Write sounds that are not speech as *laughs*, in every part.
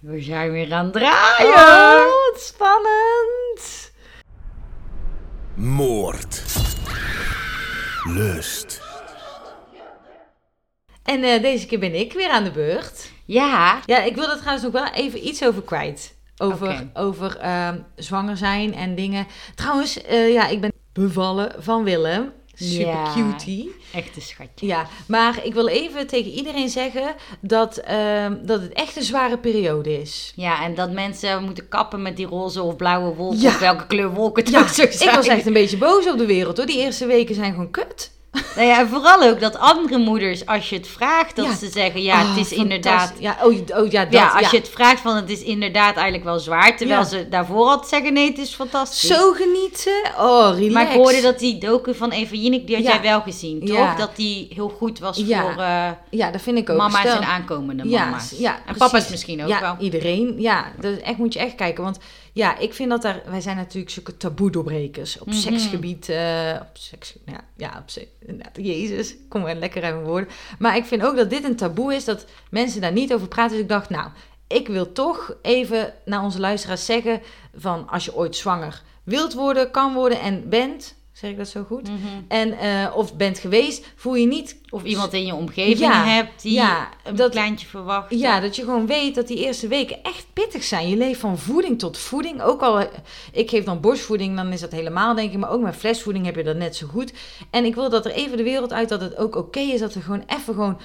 We zijn weer aan het draaien. Oh, wat spannend. Moord. Lust. En eh, deze keer ben ik weer aan de beurt. Ja. Ja, ik wil er trouwens nog wel even iets over kwijt. Over, over ehm, zwanger zijn en dingen. Trouwens, eh, ja, ik ben bevallen van Willem. Super Ja. cutie. Echt een schatje. Ja, maar ik wil even tegen iedereen zeggen dat, ehm, dat het echt een zware periode is. Ja, en dat mensen moeten kappen met die roze of blauwe wolken. Ja. Of welke kleur wolken het Ja, ook zo zijn. ik was echt een beetje boos op de wereld hoor. Die eerste weken zijn gewoon kut. Nou ja, en vooral ook dat andere moeders, als je het vraagt, dat Ja. ze zeggen... Ja, Oh, het is inderdaad... Ja, oh, oh ja, dat. ja, als ja. je het vraagt van het is inderdaad eigenlijk wel zwaar. Terwijl ze daarvoor al zeggen nee, het is fantastisch. Zo genieten. Oh, relax. Maar ik hoorde dat die docu van Eva Jinek, die had jij wel gezien, toch? Dat die heel goed was voor eh, Ja, dat vind ik ook. mama's Stel- en aankomende mama's. ja, en papa's misschien ook ja, wel. iedereen. Ja, dat echt, moet je echt kijken. Want ja, ik vind dat daar... Wij zijn natuurlijk zulke taboe doorbrekers. Op Mhm. seksgebied. eh, op seks... Ja, ja op se- inderdaad, Jezus. Kom maar lekker uit mijn woorden. Maar ik vind ook dat dit een taboe is. Dat mensen daar niet over praten. Dus ik dacht, nou... Ik wil toch even naar onze luisteraars zeggen... van als je ooit zwanger wilt worden, kan worden en bent... Zeg ik dat zo goed? Mhm. En, eh, of bent geweest, voel je niet Of iemand in je omgeving Ja, hebt die ja, een dat- kleintje verwacht. Ja, dat je gewoon weet dat die eerste weken echt pittig zijn. Je leeft van voeding tot voeding. Ook al, ik geef dan borstvoeding, dan is dat helemaal denk ik. Maar ook met flesvoeding heb je dat net zo goed. En ik wil dat er even de wereld uit dat het ook oké is dat er gewoon even gewoon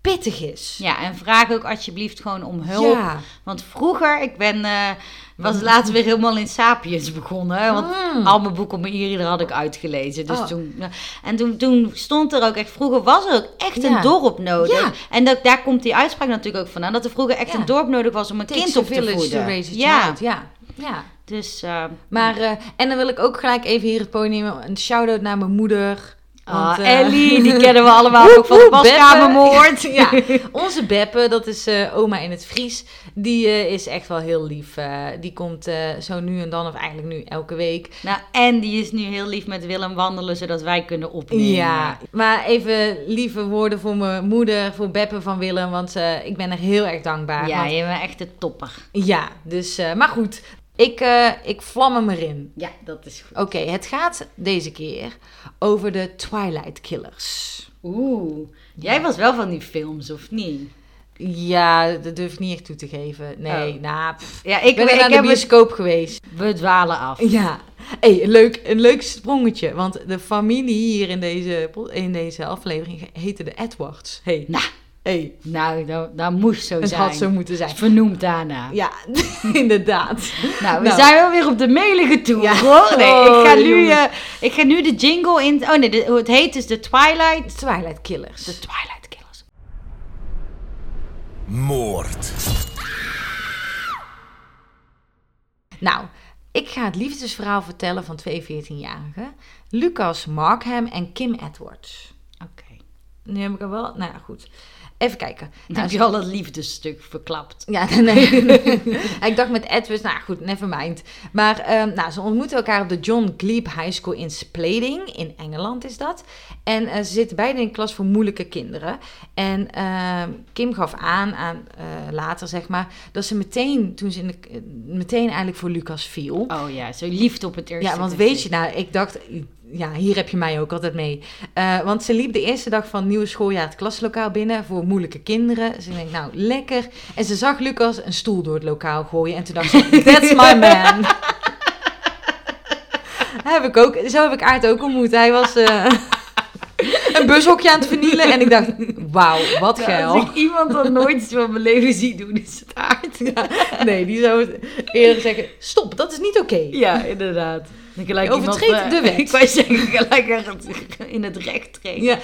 pittig is. Ja, en vraag ook alsjeblieft gewoon om hulp. Ja. Want vroeger, ik ben, eh, was laatst weer helemaal in Sapiens begonnen. Want Mm. al mijn boeken om e had ik uitgelezen. Dus Oh. toen, en toen, toen stond er ook echt, vroeger was er ook echt Ja. een dorp nodig. Ja. En dat, daar komt die uitspraak natuurlijk ook vandaan. Dat er vroeger echt een dorp nodig was om een Takes kind op te voeden. ja. Ja. ja. dus... eh, Maar, eh, en dan wil ik ook gelijk even hier het podium. Een shout-out naar mijn moeder. Ah, Want, eh, Ellie, *laughs* die kennen we allemaal ook van de paskamermoord. Ja, *laughs* onze Beppe, dat is eh, oma in het Fries, die eh, is echt wel heel lief. Die komt zo nu en dan, of eigenlijk nu elke week. Nou, en die is nu heel lief met Willem wandelen, zodat wij kunnen opnemen. Ja, maar even lieve woorden voor mijn moeder, voor Beppe van Willem, want ik ben er heel erg dankbaar. Ja, want- je bent echt de topper. ja dus, maar goed, ik, eh, ik vlam hem erin. Ja, dat is goed. Oké, het gaat deze keer over de Twilight Killers. Oeh, jij was wel van die films, of niet? Ja, dat durf ik niet echt toe te geven. Nee, Oh. nou, pff. Ja, ik ik, ben ik, naar de heb het... bioscoop geweest. We dwalen af. Ja, hey, een, leuk, een leuk sprongetje. Want de familie hier in deze, in deze aflevering heette de Edwards. Hey. Nou, hey. nou, dat, dat moest zo Het zijn. had zo moeten zijn. Vernoemd daarna. Ja, *laughs* inderdaad. Nou, we Nou. zijn wel weer op de melige tour, Ja. hoor. Nee, Oh, ik, ga nu, eh, ik ga nu de jingle in... Oh nee, de- het heet dus de Twilight... Twilight Killers. De Twilight Killers. Moord. Nou, ik ga het liefdesverhaal vertellen van twee 14-jarigen. Lucas Markham en Kim Edwards. Oké. Nu heb ik er wel... Nou ja, goed. Even kijken. Dan Nou, heb je al het liefdesstuk verklapt. Ja, nee. *laughs* ik dacht met Edwards, nou goed, never mind. Maar ehm, nou, ze ontmoeten elkaar op de John Glebe High School in Splading. In Engeland is dat. En eh, ze zitten beide in klas voor moeilijke kinderen. En ehm, Kim gaf aan, aan eh, later zeg maar, dat ze meteen, toen ze in de, meteen eigenlijk voor Lucas viel. Oh ja, zo liefde op het eerste Ja, want weet je, nou, ik dacht, ja, hier heb je mij ook altijd mee. Eh, want ze liep de eerste dag van het nieuwe schooljaar het klaslokaal binnen voor moeilijke kinderen. Ze denkt, nou, lekker. En ze zag Lucas een stoel door het lokaal gooien. En toen dacht ze, *laughs* that's my man. heb ik ook, zo heb ik Aard ook ontmoet. Hij was eh, een bushokje aan het vernielen. En ik dacht, wauw, wat Ja, geil. Als ik iemand dat nooit iets van mijn leven zie doen, is het aard. Nee, die zou eerder zeggen, stop, dat is niet oké. Ja, inderdaad. Gelijk iemand, eh, de wet. *laughs* Ik wou zeggen, *laughs* gelijk in het recht treden. Ja,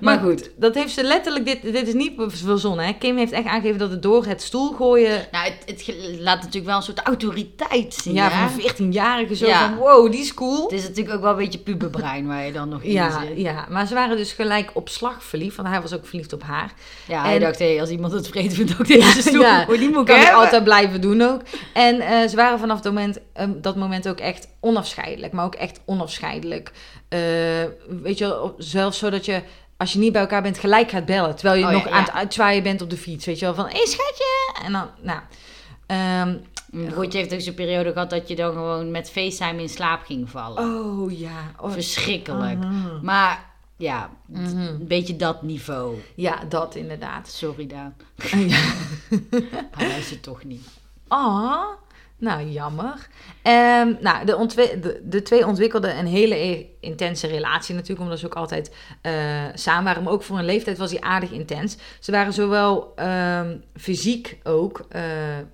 maar goed, dat heeft ze letterlijk, dit, dit is niet verzonnen. Hè? Kim heeft echt aangegeven dat het door het stoel gooien, Nou, het, laat natuurlijk wel een soort autoriteit zien. ja, hè? van een 14-jarige zo Ja. van, wow, die is cool. Het is natuurlijk ook wel een beetje puberbrein waar je dan nog in Ja, zit. ja, maar ze waren dus gelijk op slag verliefd, want hij was ook verliefd op haar. Ja, hij En- dacht, hé, als iemand het vreed vindt, ook deze stoel. Ja, die moet ik altijd blijven doen ook. En eh, ze waren vanaf dat moment, ehm, dat moment ook echt onafscheidelijk, maar ook echt onafscheidelijk. Eh, weet je zelfs zodat je, als je niet bij elkaar bent, gelijk gaat bellen. Terwijl je Oh nog ja. aan het uitzwaaien bent op de fiets. Weet je wel, van, hé hey, schatje! En dan, nou... Ehm, Goed, je heeft ook zo'n periode gehad dat je dan gewoon met FaceTime in slaap ging vallen. oh ja. Oh, Verschrikkelijk. Maar ja, Mhm. een beetje dat niveau. Ja, dat inderdaad. Sorry Daan. *laughs* ja. *laughs* Hij luistert toch niet. Ah, nou jammer. Ehm, nou, de, de, de twee ontwikkelden een hele e- intense relatie natuurlijk, omdat ze ook altijd eh, samen waren. Maar ook voor hun leeftijd was die aardig intens. Ze waren zowel ehm, fysiek ook eh,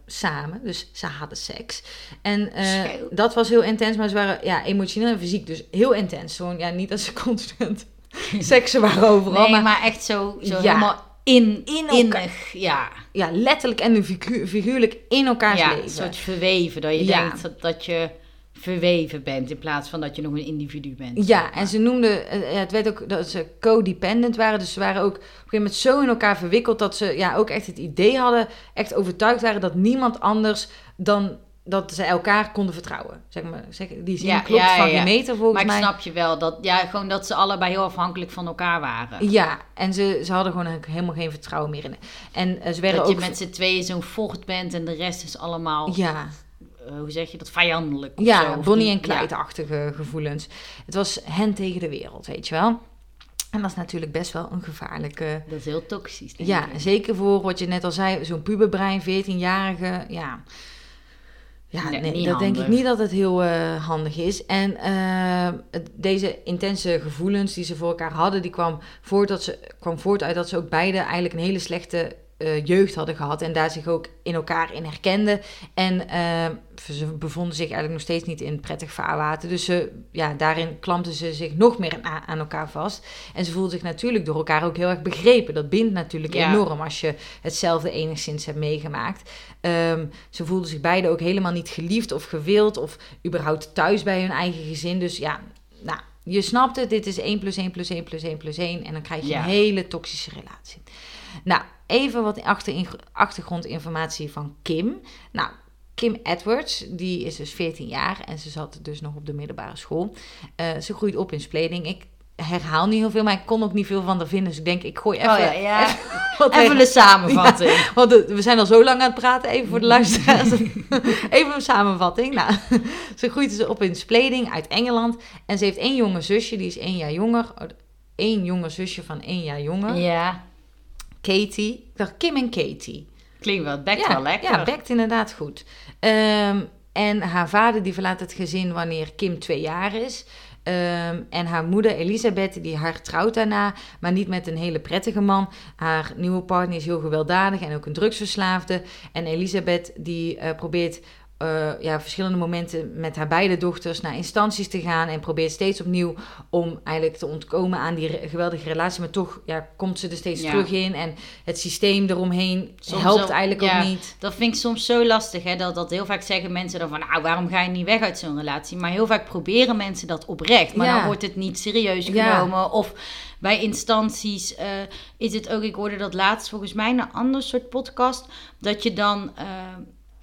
samen, dus ze hadden seks. En eh, dat was heel intens, maar ze waren ja, emotioneel en fysiek dus heel intens. Gewoon, ja, niet dat ze *laughs* constant *laughs* seksen waren overal, Nee, maar maar echt zo, zo Ja. helemaal in, In elkaar. Ja, ja, letterlijk en figu- figuurlijk in elkaars ja leven. een soort verweven. Dat je Ja. denkt dat, dat je verweven bent in plaats van dat je nog een individu bent. Ja, en ze noemden, eh, het werd ook dat ze codependent waren. Dus ze waren ook op een gegeven moment zo in elkaar verwikkeld dat ze ja, ook echt het idee hadden, echt overtuigd waren dat niemand anders dan dat ze elkaar konden vertrouwen. Zeg maar, zeg, die zin Ja, klopt ja, van ja. geen meter volgens Maar ik mij. snap je wel dat, ja, gewoon dat ze allebei heel afhankelijk van elkaar waren. Ja, en ze, ze hadden gewoon helemaal geen vertrouwen meer in. En eh, ze werden Dat ook... je met z'n tweeën zo'n vocht bent en de rest is allemaal, Ja, eh, hoe zeg je dat, vijandelijk zo, Ja, Bonnie en Clyde-achtige gevoelens. Het was hen tegen de wereld, weet je wel. En dat is natuurlijk best wel een gevaarlijke... Dat is heel toxisch. denk Ja, ik. zeker voor wat je net al zei, zo'n puberbrein, 14-jarige. Ja, ja Nee, dat denk ik niet dat het heel eh, handig is. En eh, deze intense gevoelens die ze voor elkaar hadden, die kwam voort, dat ze, kwam voort uit dat ze ook beide eigenlijk een hele slechte eh, jeugd hadden gehad. En daar zich ook in elkaar in herkenden. En eh, ze bevonden zich eigenlijk nog steeds niet in prettig vaarwater. Dus ze, ja, daarin klampten ze zich nog meer aan, elkaar vast. En ze voelden zich natuurlijk door elkaar ook heel erg begrepen. Dat bindt natuurlijk Ja. enorm als je hetzelfde enigszins hebt meegemaakt. Ehm, ze voelden zich beide ook helemaal niet geliefd of gewild of überhaupt thuis bij hun eigen gezin. Dus ja, nou, je snapt het. Dit is 1 plus 1 plus 1 plus 1 plus 1. En dan krijg je Ja. een hele toxische relatie. Nou, even wat achter, achtergrondinformatie van Kim. Nou, Kim Edwards, die is dus 14 jaar en ze zat dus nog op de middelbare school. Eh, ze groeit op in Spleding. Ik herhaal niet heel veel, maar ik kon ook niet veel van haar vinden. Dus ik denk, ik gooi even, oh ja, ja. even *laughs* wat Even tegen- een samenvatting. *laughs* want we zijn al zo lang aan het praten, even voor de luisteraars. *laughs* even een samenvatting. Nou, ze groeit dus op in Spleding uit Engeland. En ze heeft één jonge zusje, die is één jaar jonger. Eén jonge zusje van één jaar jonger. Ja, Katie. Ik dacht Kim en Katie. klinkt wel, bekt ja, wel lekker. Ja, bekt inderdaad goed. Ehm, en haar vader die verlaat het gezin wanneer Kim twee jaar is. Ehm, en haar moeder Elisabeth, die hertrouwt daarna, maar niet met een hele prettige man. Haar nieuwe partner is heel gewelddadig en ook een drugsverslaafde. En Elisabeth die eh, probeert eh, ja, verschillende momenten met haar beide dochters naar instanties te gaan. En probeert steeds opnieuw om eigenlijk te ontkomen aan die re- geweldige relatie. Maar toch ja, komt ze er steeds Ja. terug in. En het systeem eromheen Soms helpt eigenlijk ja. ook niet. Dat vind ik soms zo lastig, hè? Dat, dat heel vaak zeggen mensen dan van, nou, waarom ga je niet weg uit zo'n relatie? Maar heel vaak proberen mensen dat oprecht, maar dan wordt het niet serieus genomen. Of bij instanties eh, is het ook, ik hoorde dat laatst volgens mij in een ander soort podcast, dat je dan eh,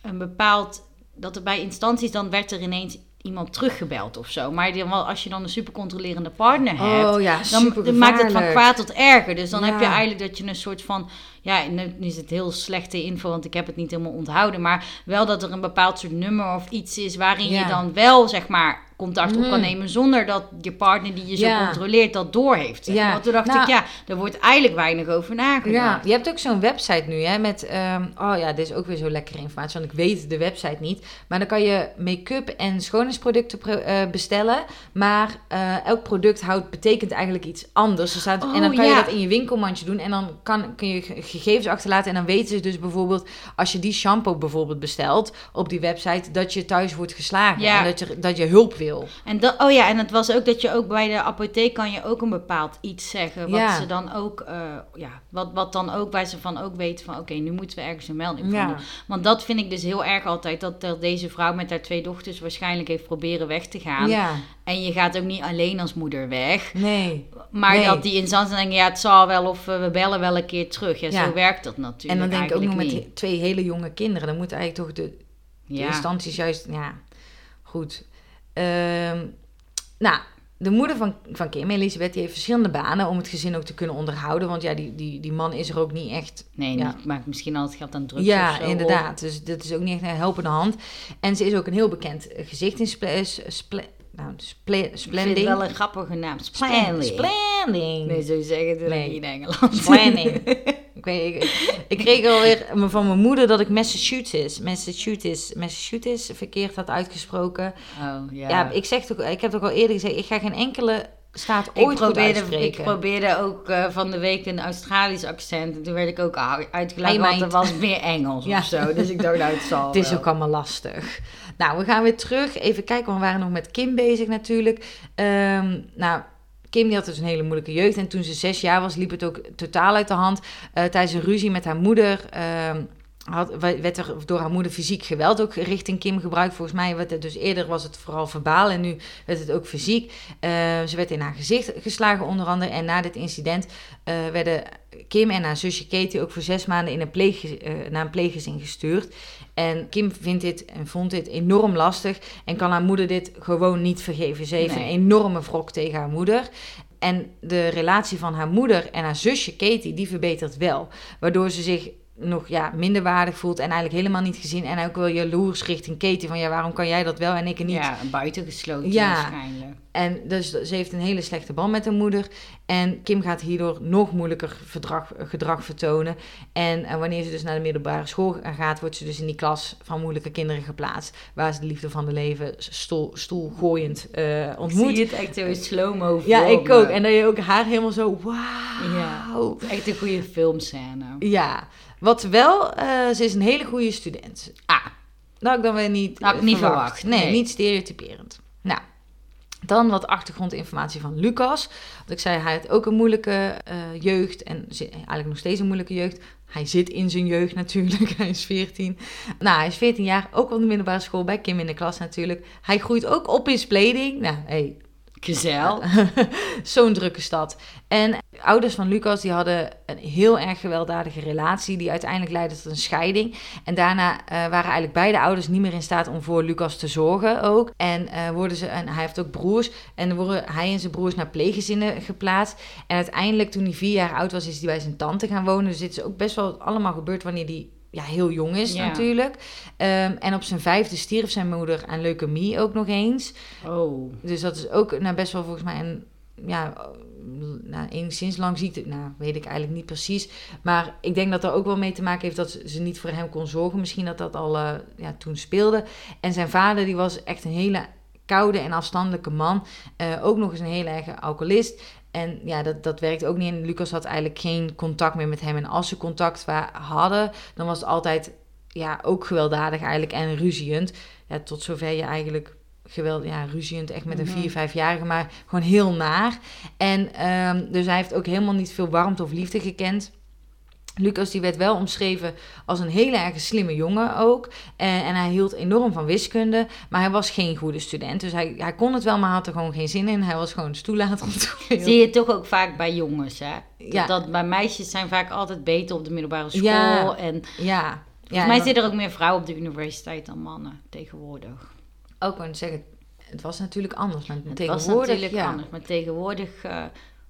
een bepaald, dat er bij instanties dan werd er ineens iemand teruggebeld of zo. Maar dan wel, als je dan een supercontrolerende partner hebt, Oh ja, dan maakt het van kwaad tot erger. Dus dan Ja. heb je eigenlijk dat je een soort van... Ja, nu is het heel slechte info, want ik heb het niet helemaal onthouden. Maar wel dat er een bepaald soort nummer of iets is... waarin Ja. je dan wel, zeg maar, contact op kan Mhm. nemen... zonder dat je partner die je zo Ja. controleert dat doorheeft. Ja. Want toen dacht Nou- ik, ja, er wordt eigenlijk weinig over nagedacht. Ja, je hebt ook zo'n website nu, hè, met... ehm, oh ja, dit is ook weer zo lekkere informatie, want ik weet de website niet. Maar dan kan je make-up en schoonheidsproducten pro- eh, bestellen. Maar eh, elk product houdt, betekent eigenlijk iets anders. Er staat, Oh, en dan kan je dat in je winkelmandje doen. En dan kan, kun je ge- gegevens achterlaten. En dan weten ze dus bijvoorbeeld, als je die shampoo bijvoorbeeld bestelt op die website... dat je thuis wordt geslagen Ja. en dat je, dat je hulp wil. En dat, oh ja, en het was ook dat je ook bij de apotheek kan je ook een bepaald iets zeggen. Wat Ja. ze dan ook, eh, ja, wat, wat dan ook, waar ze van ook weten van oké, nu moeten we ergens een melding van Ja. doen. Want dat vind ik dus heel erg altijd, dat, dat deze vrouw met haar twee dochters waarschijnlijk heeft proberen weg te gaan. Ja, En je gaat ook niet alleen als moeder weg. nee. Maar Nee. dat die instanties denken, ja, het zal wel of eh, we bellen wel een keer terug. Ja, Ja. zo werkt dat natuurlijk En dan denk ik ook nog met twee hele jonge kinderen. Dan moeten eigenlijk toch de, de Ja. instanties juist, ja, goed. Ehm, nou, de moeder van, van Kim, Elisabeth, die heeft verschillende banen om het gezin ook te kunnen onderhouden. Want ja, die, die, die man is er ook niet echt. Nee, Ja. maakt misschien al het geld aan drugs ja, of zo inderdaad. Dus dat is ook niet echt een helpende hand. En ze is ook een heel bekend eh, gezicht in Sple, Sple, nou, Sple, Ik vind Splending. het wel een grappige naam. Splending. Splending. Nee, zo zeggen ze nee. in Engeland. Splending. *laughs* ik, weet, ik, ik kreeg alweer van mijn moeder dat ik Massachusetts, Massachusetts, Massachusetts verkeerd had uitgesproken. Oh, ja. Ja, ik, zeg toch, ik heb het ook al eerder gezegd, ik ga geen enkele staat ik ooit goed probeerde, uitspreken. ik probeerde ook eh, van de week een Australisch accent. En toen werd ik ook u- uitgelachen, Hey, want er was meer Engels Ja. of zo. Dus ik dacht, nou, het zal *laughs* Het is wel. ook allemaal lastig. Nou, we gaan weer terug. Even kijken, we waren nog met Kim bezig natuurlijk. Ehm, nou, Kim had dus een hele moeilijke jeugd. En toen ze zes jaar was, liep het ook totaal uit de hand. Eh, tijdens een ruzie met haar moeder... ehm, had, werd er door haar moeder fysiek geweld ook richting Kim gebruikt. Volgens mij werd het dus eerder was het vooral verbaal en nu werd het ook fysiek. Eh, ze werd in haar gezicht geslagen onder andere. En na dit incident eh, werden Kim en haar zusje Katie ook voor zes maanden in een pleeg, naar een pleeggezin gestuurd. En Kim vindt dit en vond dit enorm lastig en kan haar moeder dit gewoon niet vergeven. Ze heeft Nee. een enorme wrok tegen haar moeder. En de relatie van haar moeder en haar zusje Katie, die verbetert wel. Waardoor ze zich nog ja, minder waardig voelt en eigenlijk helemaal niet gezien. En ook wel jaloers richting Katie van ja, waarom kan jij dat wel en ik niet? Ja, buitengesloten Ja. waarschijnlijk. En dus ze heeft een hele slechte band met haar moeder. En Kim gaat hierdoor nog moeilijker verdrag, gedrag vertonen. En, eh, wanneer ze dus naar de middelbare school gaat, wordt ze dus in die klas van moeilijke kinderen geplaatst. Waar ze de liefde van de leven stoel, stoelgooiend eh ontmoet. Zie je het echt zo in slow-mo Ja, ik ook. En dat je ook haar helemaal zo, wauw. Ja. Echt een goede filmscène. Ja, wat wel, eh, ze is een hele goede student. Ah, Dat had ik dan weer niet ik eh, niet verwacht. verwacht, Nee, nee. niet stereotyperend. Nou, dan wat achtergrondinformatie van Lucas. Want ik zei, hij had ook een moeilijke eh, jeugd en eigenlijk nog steeds een moeilijke jeugd. Hij zit in zijn jeugd natuurlijk, *laughs* hij is 14. Nou, hij is 14 jaar, ook op de middelbare school, bij Kim in de klas natuurlijk. Hij groeit ook op in Spleding. Nou, hey, gezel. *laughs* Zo'n drukke stad. En ouders van Lucas die hadden een heel erg gewelddadige relatie, die uiteindelijk leidde tot een scheiding. En daarna eh, waren eigenlijk beide ouders niet meer in staat om voor Lucas te zorgen ook. En, eh, worden ze, en hij heeft ook broers. En worden hij en zijn broers naar pleeggezinnen geplaatst. En uiteindelijk, toen hij vier jaar oud was, is hij bij zijn tante gaan wonen. Dus dit is ook best wel allemaal gebeurd wanneer hij ja, heel jong is Ja. natuurlijk. Ehm, en op zijn vijfde stierf zijn moeder aan leukemie ook nog eens. Oh. Dus dat is ook nou, best wel volgens mij een, ja, nou, enigszins lang ziekte. Nou, weet ik eigenlijk niet precies. Maar ik denk dat er ook wel mee te maken heeft dat ze niet voor hem kon zorgen. Misschien dat dat al eh, ja, toen speelde. En zijn vader, die was echt een hele koude en afstandelijke man. Eh, ook nog eens een hele erge alcoholist. En ja, dat, dat werkte ook niet. En Lucas had eigenlijk geen contact meer met hem. En als ze contact hadden, dan was het altijd ja, ook gewelddadig eigenlijk en ruziend. Ja, tot zover je eigenlijk geweld, ja, ruziend, echt met een Mhm. vier, vijfjarige, maar gewoon heel naar. En ehm, dus hij heeft ook helemaal niet veel warmte of liefde gekend. Lucas die werd wel omschreven als een hele erg slimme jongen ook. En, en hij hield enorm van wiskunde. Maar hij was geen goede student. Dus hij, hij kon het wel, maar had er gewoon geen zin in. Hij was gewoon stoelater. *laughs* Zie je toch ook vaak bij jongens, hè? Dat, Ja. dat bij meisjes zijn vaak altijd beter op de middelbare school. Ja. En Ja. volgens mij en zitten er ook meer vrouwen op de universiteit dan mannen tegenwoordig. ook gewoon zeggen, het was natuurlijk anders. Maar Het was tegenwoordig, natuurlijk ja. anders, maar tegenwoordig... eh,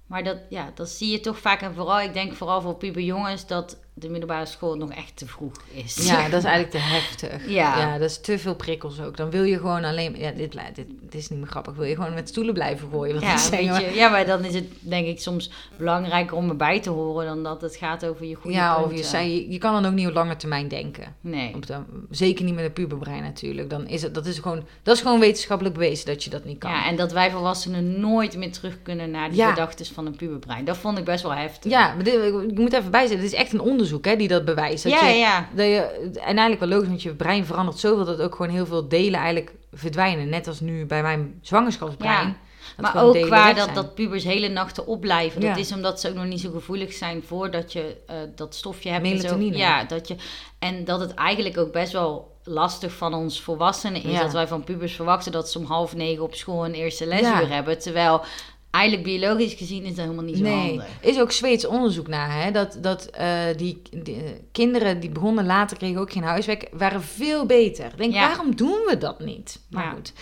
maar dat, ja, dat zie je toch vaak. En vooral, ik denk vooral voor puberjongens... dat de middelbare school nog echt te vroeg is. Ja, *laughs* dat is eigenlijk te heftig. Ja. ja, dat is te veel prikkels ook. Dan wil je gewoon alleen... Ja, dit, dit, dit is niet meer grappig. Wil je gewoon met stoelen blijven gooien? Ja, weet maar- je, ja, maar dan is het denk ik soms belangrijker om erbij te horen... dan dat het gaat over je goede ja, of je, zei, je, je kan dan ook niet op lange termijn denken. Nee. Op de, zeker niet met een puberbrein natuurlijk. Dan is het, dat, is gewoon, dat is gewoon wetenschappelijk bewezen dat je dat niet kan. Ja, en dat wij volwassenen nooit meer terug kunnen naar die Ja. gedachten van een puberbrein. Dat vond ik best wel heftig. Ja, maar dit, ik moet even bijzetten. Het is echt een onderzoek hè, die dat bewijst. Dat ja, je, ja. Dat je, en eigenlijk wel logisch, want je brein verandert zoveel dat ook gewoon heel veel delen eigenlijk verdwijnen. Net als nu bij mijn zwangerschapsbrein. Ja. Maar ook qua weg dat, zijn. dat pubers hele nachten opblijven. Dat Ja. is omdat ze ook nog niet zo gevoelig zijn voordat je eh, dat stofje hebt. en zo. Melatonine. Ja, dat je, en dat het eigenlijk ook best wel lastig van ons volwassenen is. Ja. Dat wij van pubers verwachten dat ze om half negen op school een eerste lesuur Ja. hebben. Terwijl eigenlijk biologisch gezien is dat helemaal niet zo Nee, handig. is ook Zweeds onderzoek naar. Hè? Dat, dat eh, die, die, kinderen die begonnen later, kregen ook geen huiswerk, waren veel beter. Ik denk, Ja. waarom doen we dat niet? Maar Ja. goed.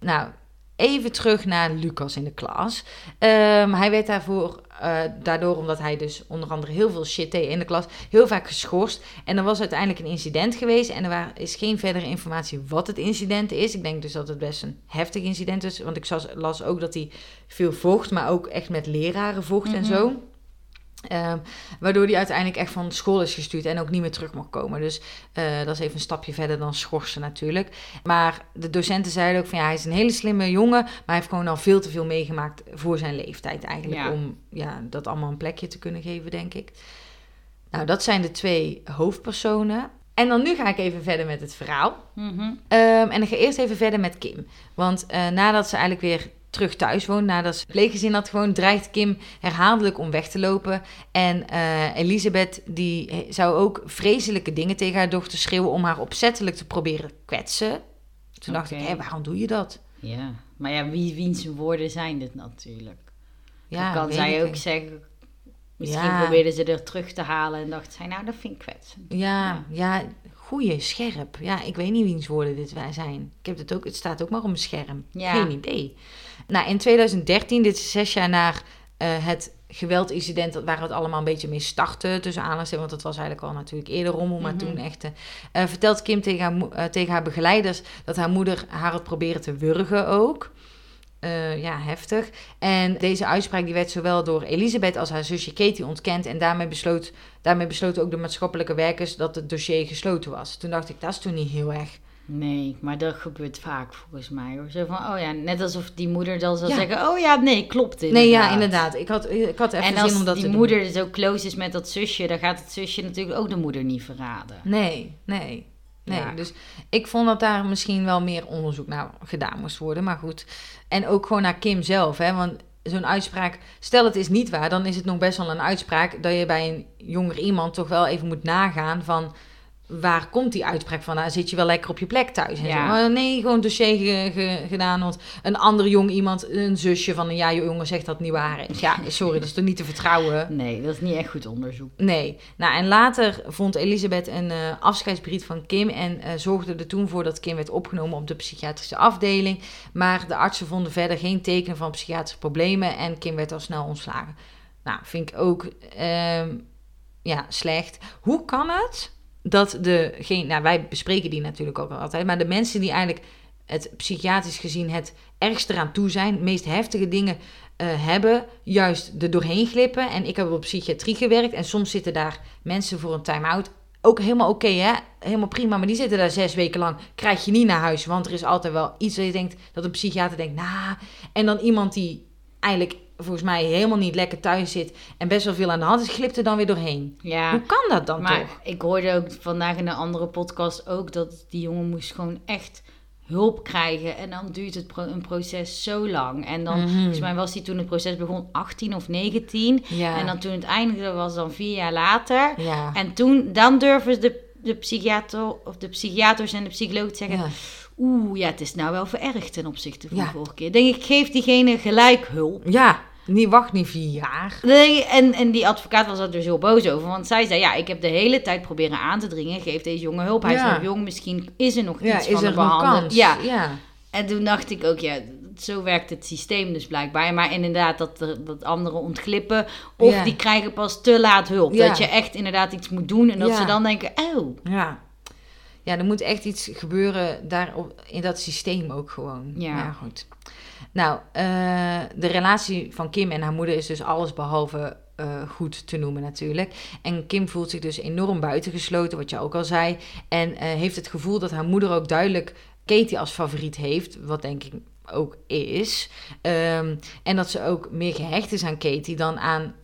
Nou, even terug naar Lucas in de klas. Ehm, hij werd daarvoor, eh, daardoor omdat hij dus onder andere heel veel shit deed in de klas, heel vaak geschorst. En er was uiteindelijk een incident geweest en er is geen verdere informatie wat het incident is. Ik denk dus dat het best een heftig incident is, want ik las ook dat hij veel vocht, maar ook echt met leraren vocht en Mhm. zo. Ehm, waardoor hij uiteindelijk echt van school is gestuurd en ook niet meer terug mag komen. Dus eh, dat is even een stapje verder dan schorsen natuurlijk. Maar de docenten zeiden ook van ja, hij is een hele slimme jongen, maar hij heeft gewoon al veel te veel meegemaakt voor zijn leeftijd eigenlijk. Ja. Om ja, dat allemaal een plekje te kunnen geven, denk ik. Nou, dat zijn de twee hoofdpersonen. En dan nu ga ik even verder met het verhaal. Mhm. Ehm, en ik ga eerst even verder met Kim. Want eh, nadat ze eigenlijk weer terug thuis woont, nadat ze het pleeggezin had gewoon, dreigt Kim herhaaldelijk om weg te lopen. En eh, Elisabeth, die zou ook vreselijke dingen tegen haar dochter schreeuwen om haar opzettelijk te proberen kwetsen. Toen dacht ik, hé, waarom doe je dat? Ja, maar ja, wie, wiens woorden zijn dit natuurlijk? Ja, Dan kan zij ook zeggen... Misschien Ja. probeerden ze er terug te halen en dacht zij, nou, dat vind ik kwetsend. Ja, ja, goeie, scherp. Ja, ik weet niet wiens woorden dit wij zijn. Ik heb het ook, het staat ook maar op mijn scherm. Ja. Geen idee. Nou, in 2013, dit is zes jaar na eh, het geweldincident waar het allemaal een beetje mee startte, tussen aanhalingstekens, want het was eigenlijk al natuurlijk eerder rommel, maar Mhm. toen echt, eh, eh, vertelt Kim tegen haar, tegen haar begeleiders dat haar moeder haar had proberen te wurgen ook. Ja, heftig. En deze uitspraak die werd zowel door Elisabeth als haar zusje Katie ontkend. En daarmee, besloot, daarmee besloten ook de maatschappelijke werkers dat het dossier gesloten was. Toen dacht ik, dat is toen niet heel erg. Nee, maar dat gebeurt vaak volgens mij. Hoor. Zo van, oh ja, net alsof die moeder dan Ja. zeggen, oh ja, nee, klopt Nee, inderdaad. ja, inderdaad. Ik had, ik had even En zin om dat die te doen. moeder zo close is met dat zusje, dan gaat het zusje natuurlijk ook de moeder niet verraden. Nee, nee. Nee, Ja. dus ik vond dat daar misschien wel meer onderzoek naar gedaan moest worden. Maar goed. En ook gewoon naar Kim zelf. Hè? Want zo'n uitspraak, stel het is niet waar, dan is het nog best wel een uitspraak dat je bij een jonger iemand toch wel even moet nagaan van waar komt die uitspraak vandaan? Zit je wel lekker op je plek thuis? En Ja. zo. Nee, gewoon dossier ge- ge- gedaan. Want een ander jong iemand, een zusje van een jaar jongen zegt dat het niet waar is. Ja, *laughs* sorry, dat is toch niet te vertrouwen? Nee, dat is niet echt goed onderzoek. Nee. Nou, en later vond Elisabeth een eh, afscheidsbrief van Kim en eh, zorgde er toen voor dat Kim werd opgenomen op de psychiatrische afdeling. Maar de artsen vonden verder geen tekenen van psychiatrische problemen en Kim werd al snel ontslagen. Nou, vind ik ook ehm, ja, slecht. Hoe kan het dat de, geen, nou wij bespreken die natuurlijk ook altijd, maar de mensen die eigenlijk het psychiatrisch gezien het ergst eraan toe zijn, meest heftige dingen eh, hebben, juist er doorheen glippen. En ik heb op psychiatrie gewerkt en soms zitten daar mensen voor een time-out. Ook helemaal oké, hè? Helemaal prima. Maar die zitten daar zes weken lang. Krijg je niet naar huis. Want er is altijd wel iets dat je denkt, dat een psychiater denkt, nou. En dan iemand die eigenlijk volgens mij helemaal niet lekker thuis zit. En best wel veel aan de hand is, glipt er dan weer doorheen. Ja, Hoe kan dat dan maar toch? ik hoorde ook vandaag in een andere podcast ook dat die jongen moest gewoon echt hulp krijgen. En dan duurt het pro- een proces zo lang. En dan, Mhm. volgens mij was hij toen het proces begon 18 of 19. Ja. En dan toen het eindigde was dan vier jaar later. ja. En toen, dan durven de, de psychiater of de psychiaters en de psycholoog te zeggen... ja. Oeh, ja, het is nou wel verergd ten opzichte van de vorige keer. Denk ik, geef diegene gelijk hulp. Ja, niet wacht niet vier jaar. Nee, en, en die advocaat was er dus heel boos over. Want zij zei, ja, ik heb de hele tijd proberen aan te dringen. Geef deze jongen hulp. Hij Ja. is nog jong, misschien is er nog Ja, iets is van er behandeling. Ja, ja. en toen dacht ik ook, ja, zo werkt het systeem dus blijkbaar. Maar inderdaad, dat, er- dat anderen ontglippen. Of Ja. die krijgen pas te laat hulp. Dat je echt inderdaad iets moet doen. En dat ze dan denken, oh, Ja. Ja, er moet echt iets gebeuren daar in dat systeem ook gewoon. Ja. Goed. Nou, eh, de relatie van Kim en haar moeder is dus alles behalve eh, goed te noemen natuurlijk. En Kim voelt zich dus enorm buitengesloten, wat je ook al zei. En eh, heeft het gevoel dat haar moeder ook duidelijk Katie als favoriet heeft, wat denk ik ook is. Ehm, en dat ze ook meer gehecht is aan Katie dan aan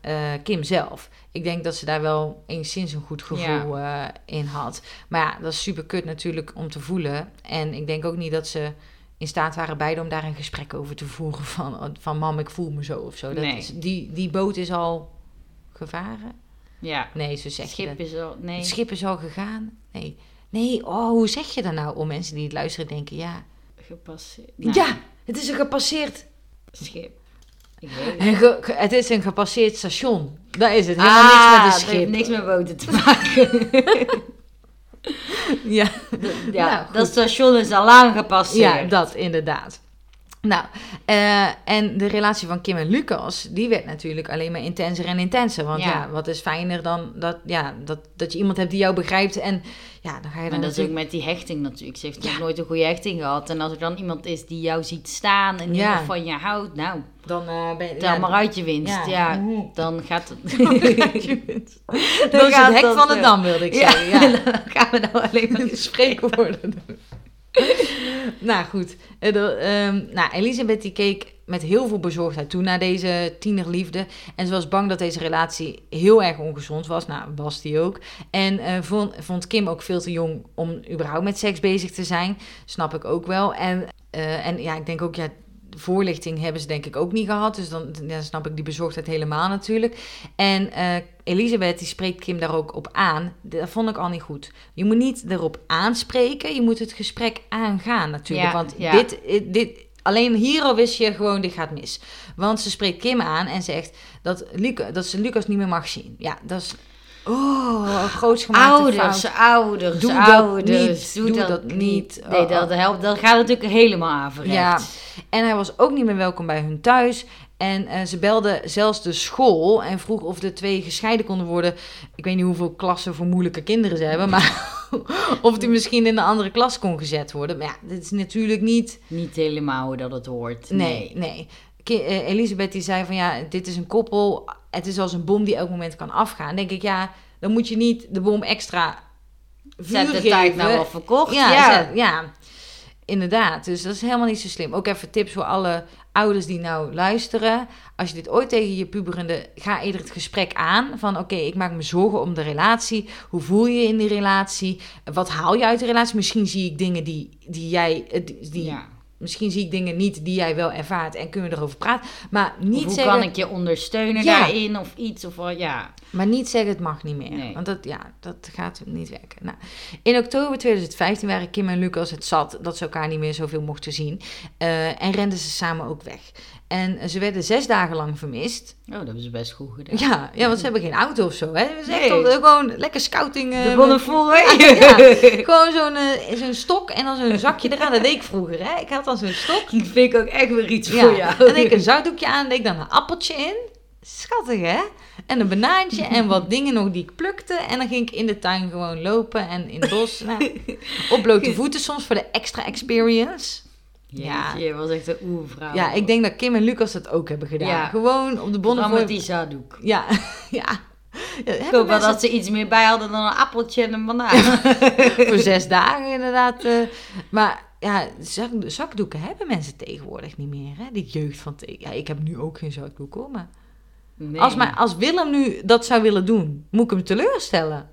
Kim zelf. Ik denk dat ze daar wel enigszins een goed gevoel in had. Maar ja, dat is super kut natuurlijk om te voelen. En ik denk ook niet dat ze in staat waren beide om daar een gesprek over te voeren. Van, van mam, ik voel me zo of zo. Dat Nee. is, die, die boot is al gevaren? ja. Nee, zo zeg Het je schip dat. is al, nee. Het schip is al gegaan? Nee. Nee, oh, hoe zeg je dat nou? Om mensen die het luisteren denken, ja. Gepasseerd. Ja, het is een gepasseerd... schip. Ik weet het. een ge- ge- het is een gepasseerd station. Daar is het. Helemaal Ah, niks met een het heeft schip. niks met boten te maken. *laughs* *laughs* Ja. ja, Nou, dat station is al lang gepasseerd. Ja, dat inderdaad. Nou, eh, en de relatie van Kim en Lucas, die werd natuurlijk alleen maar intenser en intenser. Want ja, Ja. wat is fijner dan dat, ja, dat, dat je iemand hebt die jou begrijpt. En ja, dan ga je dan dat is ook met die hechting natuurlijk. Ze heeft nog nooit een goede hechting gehad. En als er dan iemand is die jou ziet staan en die Ja. van je houdt, nou, Dan eh, ben je... tel maar uit je winst. ja. Mhm. dan gaat het... Dat is gaat het hek van de eh, dam, wilde ik zeggen. Ja. *laughs* dan gaan we nou alleen maar *laughs* spreekwoorden doen. *laughs* nou goed, de, ehm, nou, Elisabeth die keek met heel veel bezorgdheid toe naar deze tienerliefde. En ze was bang dat deze relatie heel erg ongezond was. Nou, was die ook. En eh, vond, vond Kim ook veel te jong om überhaupt met seks bezig te zijn. Snap ik ook wel. En, eh, en ja, ik denk ook, ja, voorlichting hebben ze denk ik ook niet gehad. Dus dan, dan snap ik die bezorgdheid helemaal natuurlijk. En eh, Elisabeth die spreekt Kim daar ook op aan. Dat vond ik al niet goed. Je moet niet erop aanspreken. Je moet het gesprek aangaan natuurlijk. Ja, Want ja. dit, dit, alleen hier al wist je gewoon, dit gaat mis. Want ze spreekt Kim aan en zegt dat, Luca, dat ze Lucas niet meer mag zien. Ja, dat is... Oh, Ouders, fout. ouders, Doe dat ouders. niet, doe dat niet. Nee, Oh, dat helpt. Dat gaat natuurlijk helemaal averechts. Ja. En hij was ook niet meer welkom bij hun thuis. En eh, ze belde zelfs de school en vroeg of de twee gescheiden konden worden. Ik weet niet hoeveel klassen voor moeilijke kinderen ze hebben, maar *laughs* of die misschien in een andere klas kon gezet worden. Maar ja, dit is natuurlijk niet. Niet helemaal hoe dat het hoort. Nee, nee. Elisabeth die zei van ja, dit is een koppel. Het is als een bom die elk moment kan afgaan. Dan denk ik ja, dan moet je niet de bom extra vuur Zet de tijd nou wel verkocht? Ja, Ja. zet- ja, inderdaad. Dus dat is helemaal niet zo slim. Ook even tips voor alle ouders die nou luisteren. Als je dit ooit tegen je puberende... Ga eerder het gesprek aan van... Oké, ik maak me zorgen om de relatie. Hoe voel je je in die relatie? Wat haal je uit de relatie? Misschien zie ik dingen die, die jij... eh, Die, die- Ja. Misschien zie ik dingen niet die jij wel ervaart en kunnen we erover praten. Maar Of niet, hoe zeggen, kan ik je ondersteunen Ja. daarin of iets? Of, wel, ja. maar niet zeggen het mag niet meer. Nee. Want dat, ja, dat gaat niet werken. Nou, in oktober 2015 waren Kim en Lucas het zat dat ze elkaar niet meer zoveel mochten zien. Eh, en renden ze samen ook weg. En ze werden zes dagen lang vermist. Oh, dat hebben ze best goed gedaan. Ja, ja want ze hebben geen auto of zo. Hè? Ze Nee. op- gewoon lekker scouting. eh, De bonnen vol, hè? *laughs* Ja, *laughs* gewoon zo'n eh, zo'n stok en dan zo'n zakje eraan. Dat deed ik vroeger. Hè? Ik had dan zo'n stok. *laughs* Dat vind ik ook echt weer iets Ja, voor jou. dan deed ik een zakdoekje aan, deed ik dan een appeltje in. Schattig, hè? En een banaantje en wat dingen nog die ik plukte. En dan ging ik in de tuin gewoon lopen en in het bos. Nou, op blote voeten soms voor de extra experience. Ja. Jeetje, je was echt een oervrouw. Ja, ik denk dat Kim en Lucas dat ook hebben gedaan. Ja. Gewoon op de bonnen met die zadoek. Ja, *laughs* ja. ja Ik hoop wel dat ze iets meer bij hadden dan een appeltje en een banaan. *laughs* voor zes dagen inderdaad. eh. maar ja, zak, zakdoeken hebben mensen tegenwoordig niet meer. Hè? Die jeugd van... te- Ja, ik heb nu ook geen zakdoek hoor, maar... Nee. Als, mijn, als Willem nu dat zou willen doen, moet ik hem teleurstellen.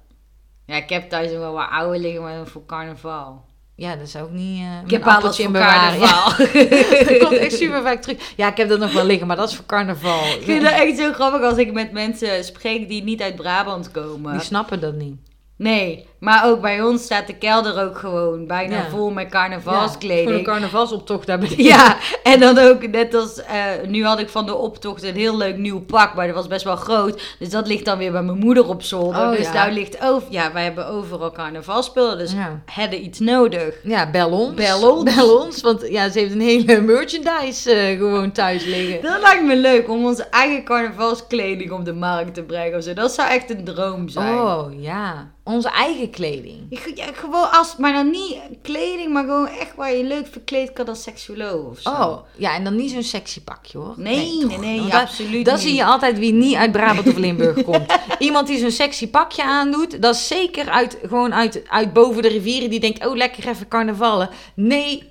Ja, ik heb thuis nog wel wat oude liggen, maar voor carnaval. Ja, dat zou ik niet. eh Ik heb alles in bewaren. Ja, carnaval. *laughs* dat komt echt super vaak terug. Ja, ik heb dat nog wel liggen, maar dat is voor carnaval. Ik vind dat echt zo grappig als ik met mensen spreek die niet uit Brabant komen. Die snappen dat niet. Nee, maar ook bij ons staat de kelder ook gewoon bijna Ja. vol met Voor carnavalskleding. een carnavalsoptocht daar beneden. Ja, en dan ook net als, eh, nu had ik van de optocht een heel leuk nieuw pak, maar dat was best wel groot. Dus dat ligt dan weer bij mijn moeder op zolder. Oh, dus ja. daar ligt over, ja, wij hebben overal carnavalspullen, dus Ja. hadden iets nodig. Ja, bel ons. Bel ons. Bel ons, want ja, ze heeft een hele merchandise eh, gewoon thuis liggen. Dat lijkt me leuk om onze eigen carnavalskleding op de markt te brengen of zo. Dat zou echt een droom zijn. Oh, ja. Onze eigen kleding. Ja, gewoon als, maar dan niet kleding, maar gewoon echt waar je leuk verkleed kan als seksuoloog of zo. Oh, ja, en dan niet zo'n sexy pakje hoor. Nee, nee, toch? nee, Want dat- absoluut Dan niet. zie je altijd wie niet uit Brabant of Limburg *laughs* komt. Iemand die zo'n sexy pakje aandoet, dat is zeker uit, gewoon uit, uit boven de rivieren. Die denkt, oh lekker even carnavallen. Nee,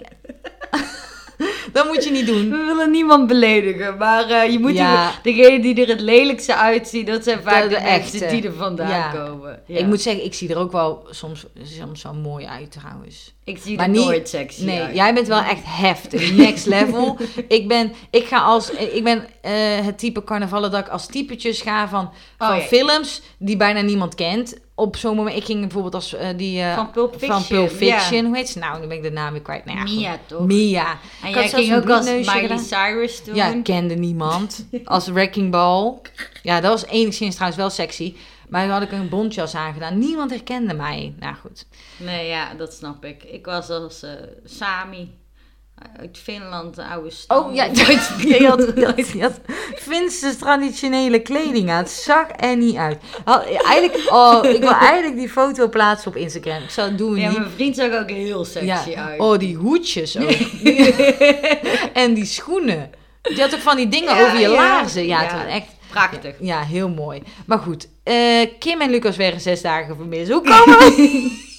*laughs* *laughs* dat moet je niet doen. We willen niemand beledigen, maar eh, je moet Ja. die- degene die er het lelijkste uitzien, dat zijn vaak De- de, de mensen echte. die er vandaan Ja. komen. Ja. Ik moet zeggen, ik zie er ook wel soms, soms wel mooi uit trouwens. ik zie maar er niet- nooit sexy Nee, uit. jij bent wel echt heftig. Next level. *laughs* ik ben, ik ga als, ik ben eh, het type carnavallen dat ik als typetjes ga van, van Oh, ja. films die bijna niemand kent. Op zo'n moment, ik ging bijvoorbeeld als eh, die... eh, Van Pulp Fiction. Van Pulp Fiction. ja. Hoe heet ze nou? Nu ben ik de naam weer kwijt. Nou ja, Mia, toch? Mia. En Ik jij ging ook als Miley gedaan. Cyrus toen. Ja, kende niemand. *laughs* Als Wrecking Ball. Ja, dat was enigszins trouwens wel sexy. Maar toen had ik een bontjas aangedaan. Niemand herkende mij. Nou goed. Nee, ja, dat snap ik. Ik was als eh, Sami. Uit Finland, de oude stam. Oh ja, *laughs* je had, je had, Finse traditionele kleding aan. Het zag er niet uit. Had- eigenlijk, oh, ik wil eigenlijk die foto plaatsen op Instagram. Ik zal het doen Ja, niet. mijn vriend zag ook heel sexy Ja. uit. Oh, die hoedjes ook. *laughs* en die schoenen. Die had ook van die dingen Ja, over je ja. laarzen. Ja, het was echt Prachtig. ja, heel mooi. Maar goed, eh, Kim en Lucas werden zes dagen vermist. Hoe komen we?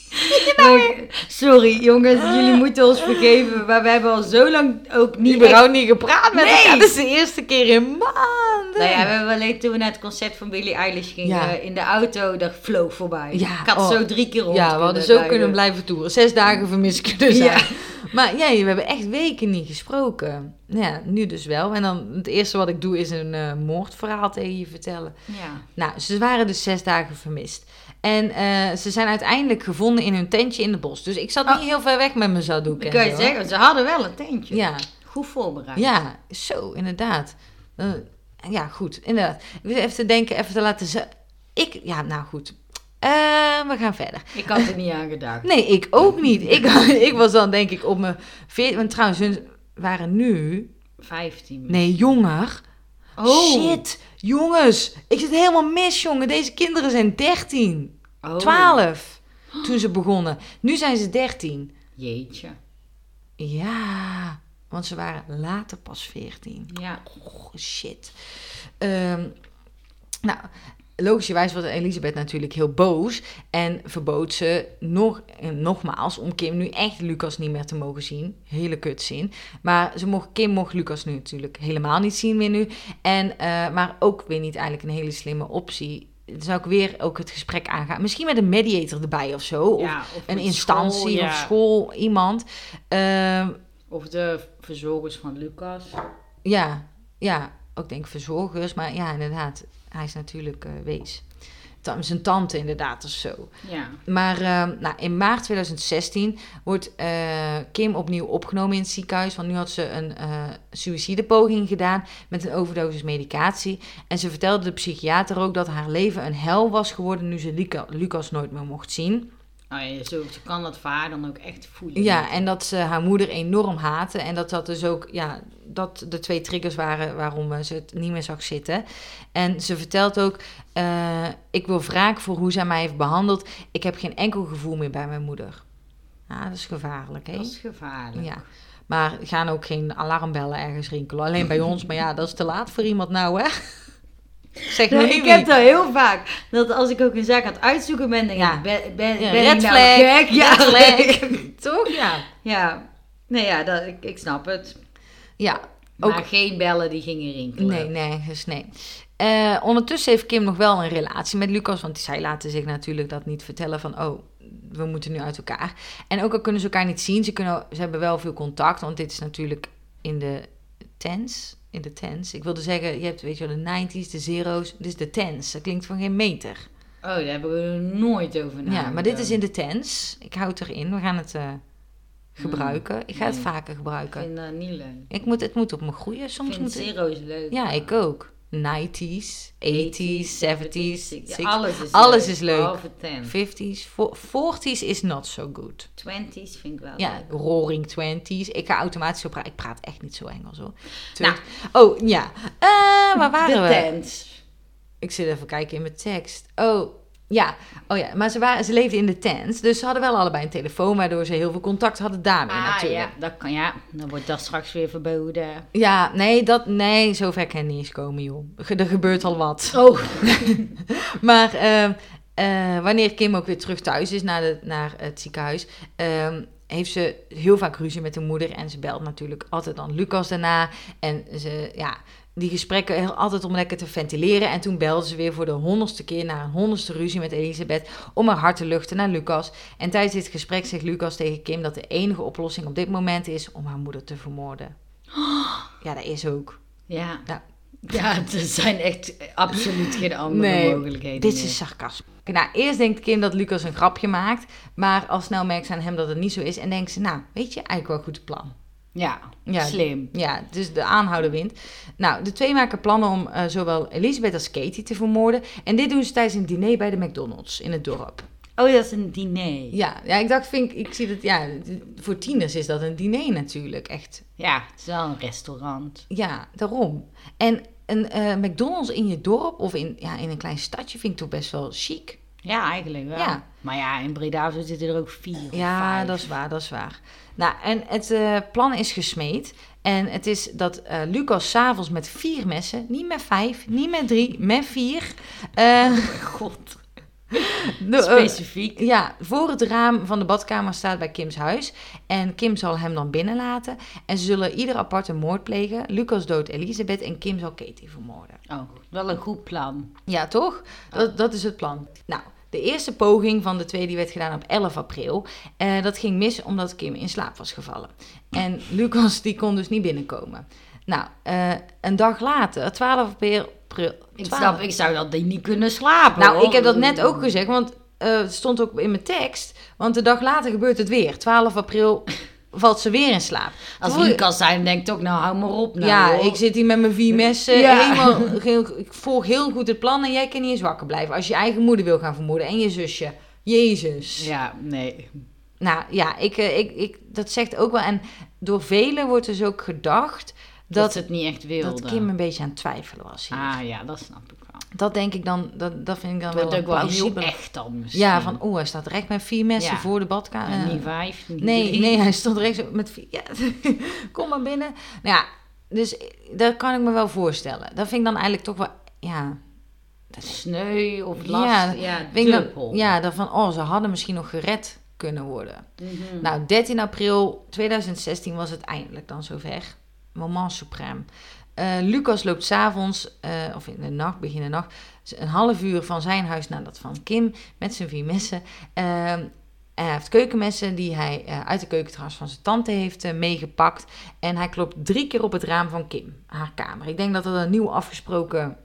Maar- sorry jongens, jullie moeten ons vergeven, maar we hebben al zo lang ook niet echt- überhaupt niet gepraat met Nee. elkaar. Dat is de eerste keer in maanden. Nou ja, we hebben alleen toen we naar het concert van Billie Eilish gingen Ja. in de auto, dat vloog voorbij. Ja, ik had oh. zo drie keer rond Ja, we hadden zo kunnen blijven toeren. Zes dagen vermist kunnen zijn. Ja. Maar ja, we hebben echt weken niet gesproken. Ja, nu dus wel. En dan het eerste wat ik doe is een eh, moordverhaal tegen je vertellen. Ja. Nou, ze waren dus zes dagen vermist. En eh, ze zijn uiteindelijk gevonden in hun tentje in het bos. Dus ik zat Oh. niet heel ver weg met mijn zaddoek. Ik kan je zeggen, ze hadden wel een tentje. Ja, Goed voorbereid. ja, zo, inderdaad. Eh, ja, goed, inderdaad. Even te denken, even te laten... ze- Ik, ja, nou goed. Eh, we gaan verder. Ik had er niet aan gedacht. Nee, ik ook niet. Ik, *laughs* ik was dan denk ik op mijn 14. Want trouwens, hun waren nu. 15. Nee, jonger. Oh. Shit, jongens. Ik zit helemaal mis, jongen. Deze kinderen zijn 13, Oh. 12 toen ze begonnen. Nu zijn ze 13. Jeetje. Ja, want ze waren later pas 14. Ja. Oh, shit. Ehm, nou, logischerwijs was Elisabeth natuurlijk heel boos. En verbood ze nog, en nogmaals om Kim nu echt Lucas niet meer te mogen zien. Hele kutzin. Maar ze mocht, Kim mocht Lucas nu natuurlijk helemaal niet zien meer nu. En, eh, maar ook weer niet eigenlijk een hele slimme optie. Dan zou ik weer ook het gesprek aangaan. Misschien met een mediator erbij of zo. Of ja of een instantie school, ja. of school, iemand. Ehm, Of de verzorgers van Lucas. Ja, ja, ook denk verzorgers. Maar ja, inderdaad, hij is natuurlijk eh, wees. Zijn tante inderdaad of zo. Ja. Maar eh, nou, in maart 2016 wordt eh, Kim opnieuw opgenomen in het ziekenhuis. Want nu had ze een eh suïcidepoging gedaan met een overdosis medicatie. En ze vertelde de psychiater ook dat haar leven een hel was geworden nu ze Luca- Lucas nooit meer mocht zien. Ja, zo, ze kan dat voor haar dan ook echt voelen. Ja, en dat ze haar moeder enorm haatte. En dat dat dus ook, ja, dat de twee triggers waren waarom eh, ze het niet meer zag zitten. En ze vertelt ook, eh, ik wil wraak voor hoe zij mij heeft behandeld. Ik heb geen enkel gevoel meer bij mijn moeder. Ja, dat is gevaarlijk, hè? Dat is gevaarlijk. Ja. Maar gaan ook geen alarmbellen ergens rinkelen. Alleen bij ons, maar ja, dat is te laat voor iemand nou, hè? Zeg Ja, maar ik heb dat heel vaak. Dat als ik ook een zaak aan het uitzoeken ben, denk Ja. ik, ben, ben, Ja, ben red ik nou flag, gek? Ja, red *laughs* flag. Toch? Ja. ja. Nee, ja, dat, ik, ik snap het. Ja, Maar Ook- geen bellen die gingen rinkelen. Nee, nergens, nee. Eh, ondertussen heeft Kim nog wel een relatie met Lucas, want zij laten zich natuurlijk dat niet vertellen van, oh, we moeten nu uit elkaar. En ook al kunnen ze elkaar niet zien, ze, kunnen, ze hebben wel veel contact, want dit is natuurlijk in de tens, in de tens. Ik wilde zeggen, je hebt, weet je wel, de 90s, de zero's, dit is de tens. Dat klinkt van geen meter. Oh, daar hebben we nooit over nagedacht. ja, maar dit is in de tens. Ik houd erin, we gaan het eh, gebruiken. Ik ga het vaker Ik gebruiken. vind dat niet leuk. Ik moet, het moet op me groeien, Ik soms vind moet zero's leuk. Ja, ik ook. 90s, 80s, 70s, Ja, 60s. alles is Alles leuk. is leuk. Behalve 10. 50s, vo- 40s is not so good. 20s vind ik wel Ja, leuk. roaring 20s. Ik ga automatisch zo praten. Ik praat echt niet zo Engels hoor. Nou. Oh, ja. Eh, waar waren de we? tents. Ik zit even kijken in mijn tekst. Oh, ja. Oh ja, maar ze, waren, ze leefden in de tent. Dus ze hadden wel allebei een telefoon, waardoor ze heel veel contact hadden daarmee Ah, natuurlijk. ja, dat kan, ja. Dan wordt dat straks weer verboden. Ja, nee, dat, nee, zover kan niet eens komen, joh. Er gebeurt al wat. Oh. *laughs* Maar ehm, eh, wanneer Kim ook weer terug thuis is naar, de, naar het ziekenhuis, ehm, heeft ze heel vaak ruzie met de moeder. En ze belt natuurlijk altijd dan Lucas daarna. En ze, ja, die gesprekken heel, altijd om lekker te ventileren. En toen belde ze weer voor de honderdste keer naar een honderdste ruzie met Elisabeth om haar hart te luchten naar Lucas. En tijdens dit gesprek zegt Lucas tegen Kim dat de enige oplossing op dit moment is om haar moeder te vermoorden. *gasps* Ja, dat is ook. Ja. Ja. Ja, er zijn echt absoluut geen andere Nee, mogelijkheden Dit meer. is sarcasme. Nou, eerst denkt Kim dat Lucas een grapje maakt. Maar al snel merkt ze aan hem dat het niet zo is. En denkt ze, nou, weet je, eigenlijk wel een goed plan. Ja, Ja, slim. Ja, dus de aanhouder wint. Nou, de twee maken plannen om eh, zowel Elisabeth als Katie te vermoorden. En dit doen ze tijdens een diner bij de McDonald's in het dorp. Oh, dat is een diner. Ja, ja ik dacht, vind, ik, zie dat, ja, voor tieners is dat een diner natuurlijk, echt. Ja, het is wel een restaurant. Ja, daarom. En een eh, McDonald's in je dorp of in, ja, in een klein stadje vind ik toch best wel chic. Ja, eigenlijk wel. Ja. Maar ja, in Breda zitten er ook vier Ja, vijf. dat is waar, dat is waar. Nou, en het eh, plan is gesmeed. En het is dat eh, Lucas s'avonds met vier messen, niet met vijf, niet met drie, met vier. eh, *laughs* God, *laughs* de, specifiek. ja, voor het raam van de badkamer staat bij Kims huis. En Kim zal hem dan binnenlaten. En ze zullen ieder apart een moord plegen. Lucas doodt Elisabeth en Kim zal Katie vermoorden. Oh, wel een goed plan. Ja, toch? Dat, dat is het plan. Nou, de eerste poging van de twee die werd gedaan op 11 april. eh, dat ging mis omdat Kim in slaap was gevallen. En Lucas die kon dus niet binnenkomen. Nou, eh, een dag later, 12 april... april Ik 12 snap, ik zou dat niet kunnen slapen. nou, hoor. ik heb dat net ook gezegd, want eh, het stond ook in mijn tekst. Want de dag later gebeurt het weer. 12 april valt ze weer in slaap. Als Toen- Lucas zijn, denkt ook, nou hou maar op. Nou, ja, hoor. ik zit hier met mijn vier messen. Ja. Helemaal, *laughs* heel- ik volg heel goed het plan en jij kan niet eens wakker blijven. Als je eigen moeder wil gaan vermoorden en je zusje. Jezus. Ja, nee. Nou ja, ik, eh, ik, ik, dat zegt ook wel. En door velen wordt dus ook gedacht Dat, dat, het niet echt wilde. dat Kim een beetje aan het twijfelen was. hier. Ah ja, dat snap ik. Dat denk ik dan, dat, dat vind ik dan wordt wel ook wel heel echt dan misschien. Ja, van oeh, hij staat recht met vier messen Ja. voor de badkamer. En niet vijf, niet Nee, drie. nee, hij stond rechts met vier. Ja, *laughs* kom maar binnen. Nou ja, dus dat kan ik me wel voorstellen. Dat vind ik dan eigenlijk toch wel, ja, Sneu of last. Ja, Ja, vind dan- ja, dat van, oh, ze hadden misschien nog gered kunnen worden. Mhm. Nou, 13 april 2016 was het eindelijk dan zover. Moment suprême. Eh, Lucas loopt s'avonds, eh of in de nacht, begin de nacht, een half uur van zijn huis naar dat van Kim met zijn vier messen. Ehm, hij heeft keukenmessen die hij eh, uit de keukentras van zijn tante heeft meegepakt. En hij klopt drie keer op het raam van Kim, haar kamer. Ik denk dat dat een nieuw afgesproken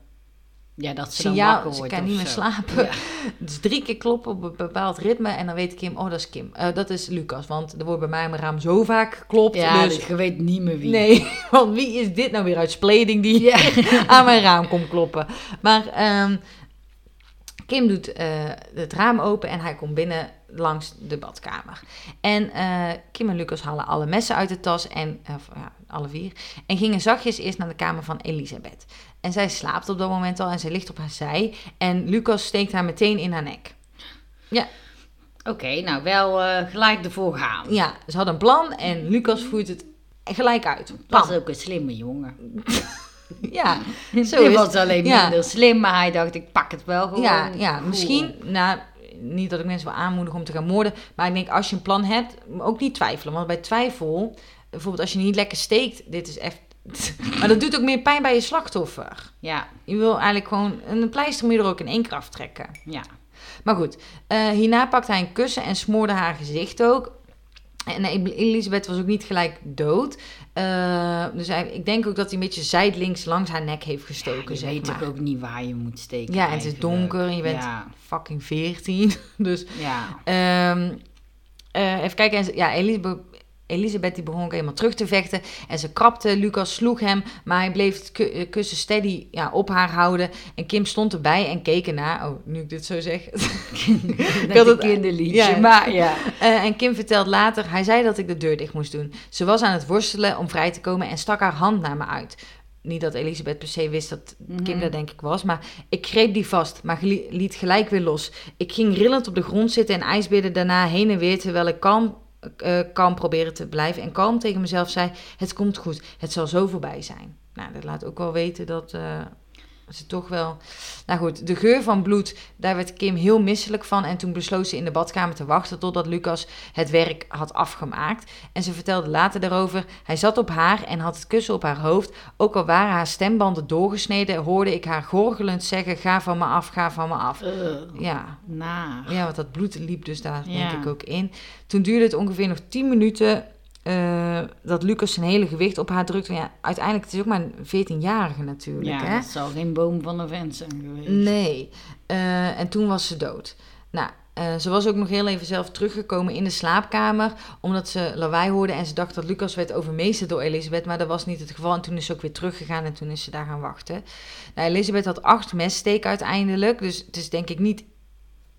Ja, dat ze dan signaal, ze wordt kan of niet meer slapen. Ja. *laughs* Dus drie keer kloppen op een bepaald ritme en dan weet Kim, oh dat is Kim. Eh, dat is Lucas, want er wordt bij mij aan mijn raam zo vaak geklopt. Ja, dus je weet niet meer wie. Nee, *laughs* want wie is dit nou weer uit spleding die Ja. *laughs* aan mijn raam komt kloppen? Maar ehm, Kim doet eh, het raam open en hij komt binnen langs de badkamer. En eh, Kim en Lucas halen alle messen uit de tas, en, ja, alle vier, en gingen zachtjes eerst naar de kamer van Elisabeth. En zij slaapt op dat moment al en zij ligt op haar zij en Lucas steekt haar meteen in haar nek. Oké, nou wel eh, gelijk ervoor gaan. Ja, ze hadden een plan en Lucas voert het gelijk uit. Pam. ook een slimme jongen. *laughs* Ja, *laughs* zo Hij is was alleen ja. minder slim, maar hij dacht, ik pak het wel gewoon. Ja, ja misschien, nou, niet dat ik mensen wil aanmoedigen om te gaan moorden, maar ik denk als je een plan hebt, ook niet twijfelen. Want bij twijfel, bijvoorbeeld als je niet lekker steekt, dit is echt. *laughs* Maar dat doet ook meer pijn bij je slachtoffer. Ja, Je wil eigenlijk gewoon een pleister moet je er ook in één keer aftrekken. ja. Maar goed, eh, hierna pakte hij een kussen en smoorde haar gezicht ook. En Elisabeth was ook niet gelijk dood. Eh, dus hij, ik denk ook dat hij een beetje zijdelings langs haar nek heeft gestoken, je zeg weet maar. ook niet waar je moet steken. Ja, en het is donker en je bent Ja, fucking 14. *laughs* Dus ja. Ehm, eh, even kijken. Ja, Elisabeth, Elisabeth die begon ook helemaal terug te vechten. En ze krapte. Lucas sloeg hem. Maar hij bleef het ku- eh, kussen steady ja, op haar houden. En Kim stond erbij en keek ernaar. Oh, nu ik dit zo zeg. *laughs* Net had het- kinderliedje, ja. maar ja. *laughs* Eh, en Kim vertelt later. Hij zei dat ik de deur dicht moest doen. Ze was aan het worstelen om vrij te komen. En stak haar hand naar me uit. Niet dat Elisabeth per se wist dat Kim Mhm. dat denk ik was. Maar ik greep die vast. Maar liet gelijk weer los. Ik ging rillend op de grond zitten en ijsbeerde daarna heen en weer. Terwijl ik kalm, eh, kalm probeerde te blijven. En kalm tegen mezelf zei: Het komt goed. Het zal zo voorbij zijn. Nou, dat laat ook wel weten dat. eh, ze toch wel. Nou goed, de geur van bloed, daar werd Kim heel misselijk van. En toen besloot ze in de badkamer te wachten totdat Lucas het werk had afgemaakt. En ze vertelde later daarover. Hij zat op haar en had het kussen op haar hoofd. Ook al waren haar stembanden doorgesneden, hoorde ik haar gorgelend zeggen: Ga van me af, ga van me af. Ja, naar. ja want dat bloed liep dus daar Ja. denk ik ook in. Toen duurde het ongeveer nog 10 minuten. Eh, dat Lucas zijn hele gewicht op haar drukte. Ja, uiteindelijk het is ook maar een 14-jarige natuurlijk. Ja, hè? dat zal geen boom van een vent zijn geweest. Nee. Eh, en toen was ze dood. Nou, eh, ze was ook nog heel even zelf teruggekomen in de slaapkamer. Omdat ze lawaai hoorde en ze dacht dat Lucas werd overmeesterd door Elisabeth. Maar dat was niet het geval. En toen is ze ook weer teruggegaan en toen is ze daar gaan wachten. Nou, Elisabeth had acht messteken uiteindelijk. Dus het is denk ik niet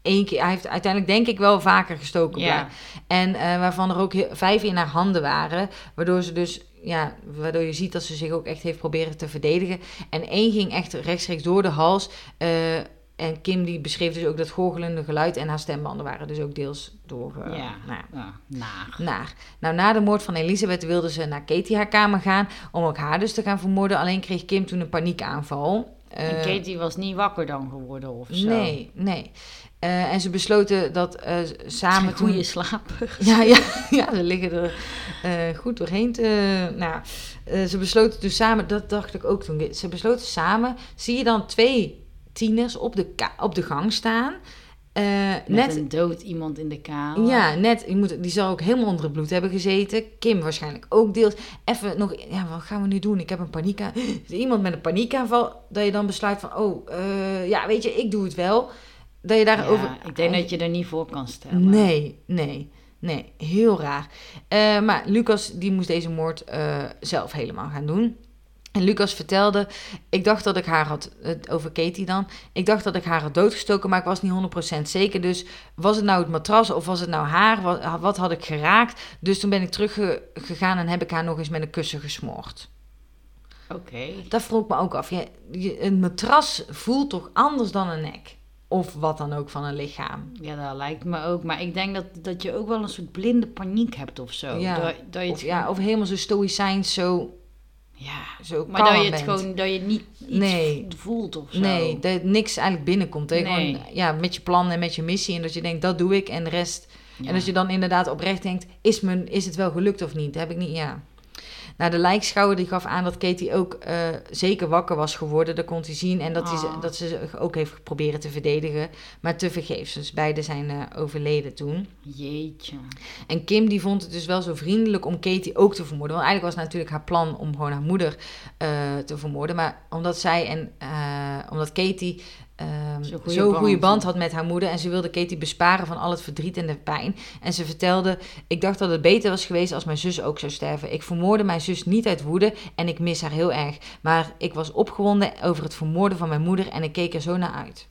één keer. Hij heeft uiteindelijk denk ik wel vaker gestoken. Ja. En eh, waarvan er ook vijf in haar handen waren. Waardoor ze dus, ja, waardoor je ziet dat ze zich ook echt heeft proberen te verdedigen. En één ging echt rechtstreeks door de hals. eh, en Kim die beschreef dus ook dat gorgelende geluid. En haar stembanden waren dus ook deels door. eh, ja. nou ja, Ja, naar. naar. Nou, na de moord van Elisabeth wilde ze naar Katie haar kamer gaan. Om ook haar dus te gaan vermoorden. Alleen kreeg Kim toen een paniekaanval. En Eh, Katie was niet wakker dan geworden of zo. Nee, nee. Eh, en ze besloten dat eh, samen Een toen... goede slaap. *laughs* Ja, ja, ja, ze liggen er eh, goed doorheen te... Nou, ze besloten dus samen, dat dacht ik ook toen. Ze besloten samen, zie je dan twee tieners op de, op de gang staan. Met net, een dood iemand in de kamer. ja, net, je moet, die zal ook helemaal onder het bloed hebben gezeten. Kim waarschijnlijk ook deels. Even nog, ja, wat gaan we nu doen? Ik heb een paniek aan. *gasps* Iemand met een paniekaanval, dat je dan besluit van, oh, ja, weet je, ik doe het wel. Dat je Ja, daarover... ik denk dat je er niet voor kan stellen. Nee, nee, nee. Heel raar. Eh, maar Lucas, die moest deze moord eh, zelf helemaal gaan doen. En Lucas vertelde, ik dacht dat ik haar had, over Katie dan, ik dacht dat ik haar had doodgestoken, maar ik was niet 100% zeker. Dus was het nou het matras of was het nou haar? Wat, wat had ik geraakt? Dus toen ben ik teruggegaan en heb ik haar nog eens met een kussen gesmoord. Oké. Dat vroeg me ook af. Ja, je- een matras voelt toch anders dan een nek? Of wat dan ook van een lichaam. Ja, dat lijkt me ook. Maar ik denk dat, dat je ook wel een soort blinde paniek hebt of zo. Ja. Dat, dat je Of, ja, of helemaal zo stoïcijns, zo, ja. zo Maar dat je het bent. gewoon, dat je niet iets Nee. voelt of zo. Nee, dat niks eigenlijk binnenkomt. Je Nee. gewoon ja, met je plan en met je missie. En dat je denkt, dat doe ik. En de rest... Ja. En dat je dan inderdaad oprecht denkt, is, mijn, is het wel gelukt of niet? Heb ik niet, ja. Nou, de lijkschouwer die gaf aan dat Katie ook eh, zeker wakker was geworden. Dat kon hij zien. En dat, hij, ze- Ah. dat ze zich ook heeft geprobeerd te verdedigen. Maar te vergeefs. Dus beide zijn eh, overleden toen. Jeetje. En Kim die vond het dus wel zo vriendelijk om Katie ook te vermoorden. Want eigenlijk was natuurlijk haar plan om gewoon haar moeder eh, te vermoorden. Maar omdat zij en omdat Katie ehm, Zo'n goede goede, band. had met haar moeder. En ze wilde Katie besparen van al het verdriet en de pijn. En ze vertelde, ik dacht dat het beter was geweest als mijn zus ook zou sterven. Ik vermoorde mijn zus niet uit woede en ik mis haar heel erg. Maar ik was opgewonden over het vermoorden van mijn moeder en ik keek er zo naar uit.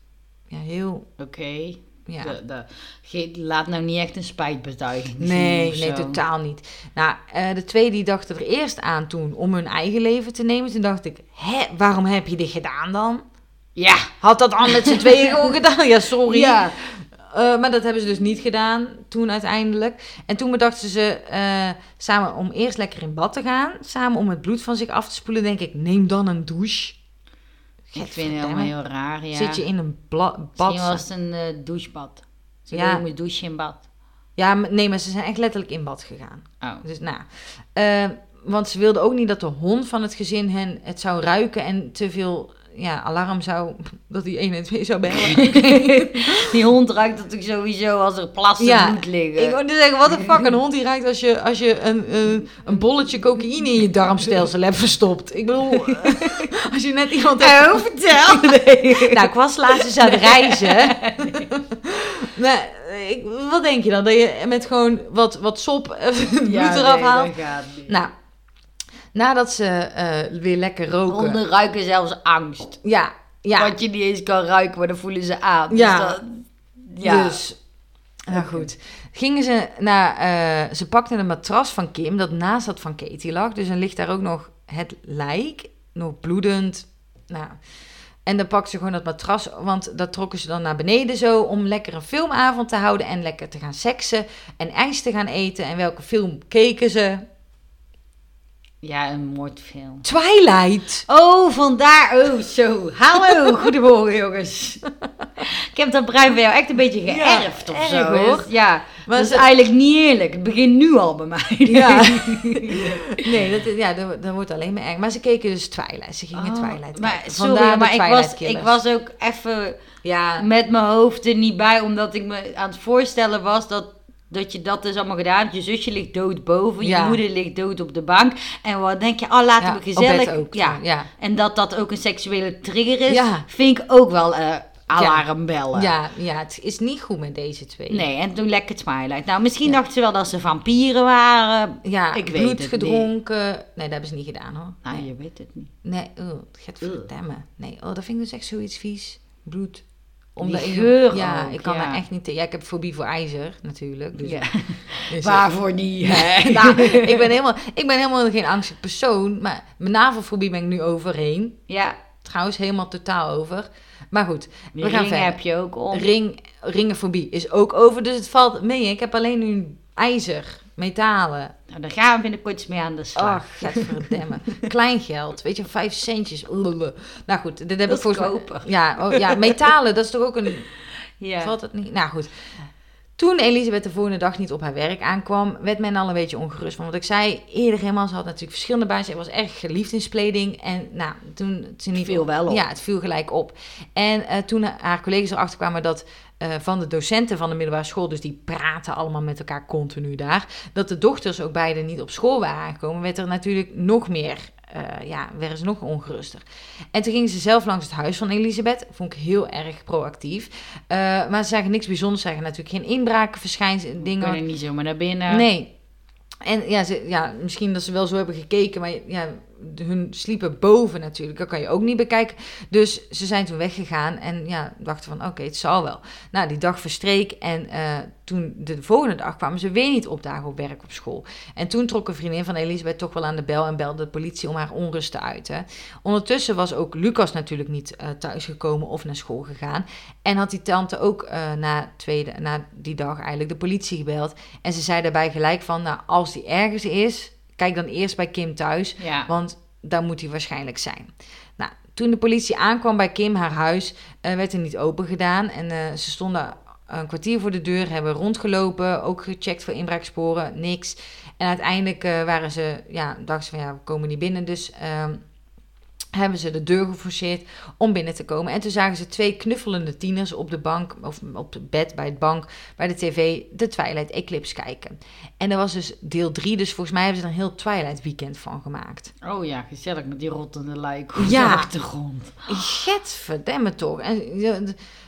Ja, heel... Oké. Ja. De- de- ge- Laat nou niet echt een spijtbetuiging Nee, nee, totaal niet. Nou, eh, de twee die dachten er eerst aan toen om hun eigen leven te nemen. Toen dacht ik, hè, waarom heb je dit gedaan dan? Ja. Had dat dan met z'n *laughs* tweeën gewoon gedaan? Ja, sorry. Ja. Eh, maar dat hebben ze dus niet gedaan toen uiteindelijk. En toen bedachten ze eh, samen om eerst lekker in bad te gaan. Samen om het bloed van zich af te spoelen. Denk ik, neem dan een douche. Ik vind het helemaal heel raar, ja. Zit je in een bad? Misschien was het een eh, douchebad. Ze Ja. moet douchen in bad. Ja, nee, maar ze zijn echt letterlijk in bad gegaan. Oh. Dus nou, want ze wilden ook niet dat de hond van het gezin hen het zou ruiken en te veel ja, alarm zou, dat die 1 en 2 zou bellen. *laughs* Die hond ruikt natuurlijk sowieso als er plassen Ja, bloed liggen. Ik wou zeggen, wat de fuck, een hond die ruikt als je, als je een, een, een bolletje cocaïne in je darmstelsel hebt verstopt. Ik bedoel, *laughs* als je net iemand hebt... Oh, vertel. *laughs* Nee. Nou, ik was laatst eens aan het reizen. nou, ik, wat denk je dan? Dat je met gewoon wat, wat sop het bloed eraf haalt? dat gaat niet. Nou, nadat ze eh, weer lekker roken. Honden ruiken zelfs angst. Ja, ja. Wat je niet eens kan ruiken, maar dan voelen ze aan. Ja. Dus dat, ja. Dus, nou goed. Gingen ze naar, eh, ze pakten een matras van Kim dat naast dat van Katie lag. Dus dan ligt daar ook nog het lijk, nog bloedend. Nou, en dan pakten ze gewoon dat matras, want dat trokken ze dan naar beneden zo om lekker een filmavond te houden en lekker te gaan seksen en ijs te gaan eten. En welke film keken ze? Ja, een moordfilm. Twilight. Oh, vandaar. Oh, zo. Hallo, *laughs* goedemorgen jongens. Ik heb dat brein van jou echt een beetje geërfd of erg, zo. hoor. Ja, Maar dat is ze- eigenlijk niet eerlijk. Het begint nu al bij mij. Ja. *laughs* *laughs* nee, dat, ja, dat, dat wordt alleen maar erg. Maar ze keken dus Twilight. Ze gingen Oh, Twilight maar kijken. Vandaar maar ik was, ik was ook even Ja, met mijn hoofd er niet bij, omdat ik me aan het voorstellen was dat, dat je dat dus allemaal gedaan hebt. Je zusje ligt dood boven, Ja. je moeder ligt dood op de bank. En wat denk je, oh laten ja, we gezellig. ook. ja. ja. En dat dat ook een seksuele trigger is, Ja. vind ik ook wel eh alarmbellen. Ja, ja, het is niet goed met deze twee. Nee, en toen lekker Twilight. Nou, misschien dachten ze wel dat ze vampieren waren. Ja, Ik weet bloed het gedronken. Nee, dat hebben ze niet gedaan hoor. Nou, nee, je weet het niet. nee oh, het gaat verdammen. Nee, oh, dat vind ik dus echt zoiets vies. Bloed. Omdat Die ik- geur Ja, ook, ik kan ja. daar echt niet... te- Ja, ik heb fobie voor ijzer, natuurlijk. Dus Ja. *laughs* Dus- Waarvoor niet? Nee, *laughs* *laughs* nou, ik, ben helemaal, ik ben helemaal geen angstig persoon. Maar mijn navelfobie ben ik nu overheen. Ja, Trouwens, helemaal totaal over. Maar goed, die we gaan ring verder. heb je ook om. Ring, ringenfobie is ook over. Dus het valt mee. Ik heb alleen nu ijzer, metalen. Nou, daar gaan we binnenkort eens mee aan de slag. Ach, gadverdamme. *laughs* Klein geld. Weet je, vijf centjes. Lullu. Nou goed, dit heb ik koper. Ja, oh, ja, metalen, dat is toch ook een... ja. Valt het niet? Nou goed. Toen Elisabeth de volgende dag niet op haar werk aankwam, werd men al een beetje ongerust. Want ik zei eerder helemaal, ze had natuurlijk verschillende banen. Ze was erg geliefd in spleding. En nou, toen... Ze niet viel wel op. Ja, het viel gelijk op. En eh, toen haar collega's erachter kwamen dat eh, van de docenten van de middelbare school, dus die praten allemaal met elkaar continu daar, dat de dochters ook beide niet op school waren aangekomen, werd er natuurlijk nog meer, eh, ja, werden ze nog ongeruster. En toen gingen ze zelf langs het huis van Elisabeth, vond ik heel erg proactief. Eh, maar ze zagen niks bijzonders, ze zagen natuurlijk geen inbraken, verschijnselen, Dingen. dingen. kunnen niet zomaar naar binnen. Nee. En ja, ze, ja, misschien dat ze wel zo hebben gekeken, maar ja, hun sliepen boven natuurlijk. Dat kan je ook niet bekijken. Dus ze zijn toen weggegaan en ja, dachten van oké, het zal wel. Nou, die dag verstreek en eh, toen de volgende dag kwamen ze weer niet opdagen op werk op school. En toen trok een vriendin van Elisabeth toch wel aan de bel en belde de politie om haar onrust te uiten. Ondertussen was ook Lucas natuurlijk niet eh thuisgekomen of naar school gegaan. En had die tante ook eh, na, tweede, na die dag eigenlijk de politie gebeld. En ze zei daarbij gelijk van, nou, als die ergens is, kijk dan eerst bij Kim thuis. Ja. Want daar moet hij waarschijnlijk zijn. Nou, toen de politie aankwam bij Kim, haar huis, eh, werd er niet open gedaan. En eh, ze stonden een kwartier voor de deur, hebben rondgelopen, ook gecheckt voor inbraaksporen, niks. En uiteindelijk eh, waren ze, ja, dachten ze van ja, we komen niet binnen. Dus ehm, hebben ze de deur geforceerd om binnen te komen. En toen zagen ze twee knuffelende tieners op de bank, of op het bed bij het bank, bij de tv, de Twilight Eclipse kijken. En dat was dus deel 3, dus volgens mij hebben ze er een heel Twilight weekend van gemaakt. Oh ja, gezellig met die rottende lijk op Ja. de achtergrond. Gadverdamme toch. En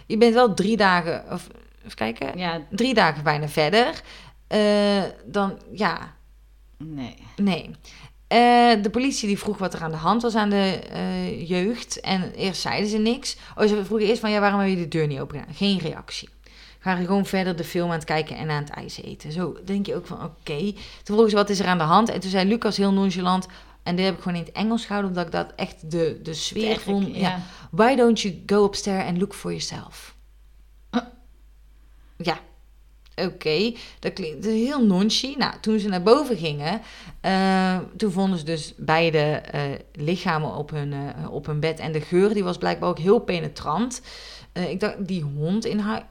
je, bent wel drie dagen, of even kijken, Ja, drie dagen bijna verder. Eh, dan, ja, nee. nee. Eh, de politie die vroeg wat er aan de hand was aan de eh, jeugd. En eerst zeiden ze niks. Oh, ze vroegen eerst van, ja, waarom heb je de deur niet open gedaan? Geen reactie. Gaan gewoon verder de film aan het kijken en aan het ijs eten. Zo denk je ook van, oké. Toen vroegen ze, wat is er aan de hand? En toen zei Lucas heel nonchalant... En dit heb ik gewoon in het Engels gehouden, omdat ik dat echt de, de sfeer vond. ja. Ja. Why don't you go upstairs and look for yourself? Huh? Ja, oké. Dat klinkt heel nonchi. Nou, toen ze naar boven gingen, eh, toen vonden ze dus beide eh, lichamen op hun, eh, op hun bed. En de geur, die was blijkbaar ook heel penetrant. Ik dacht, die hond in haar...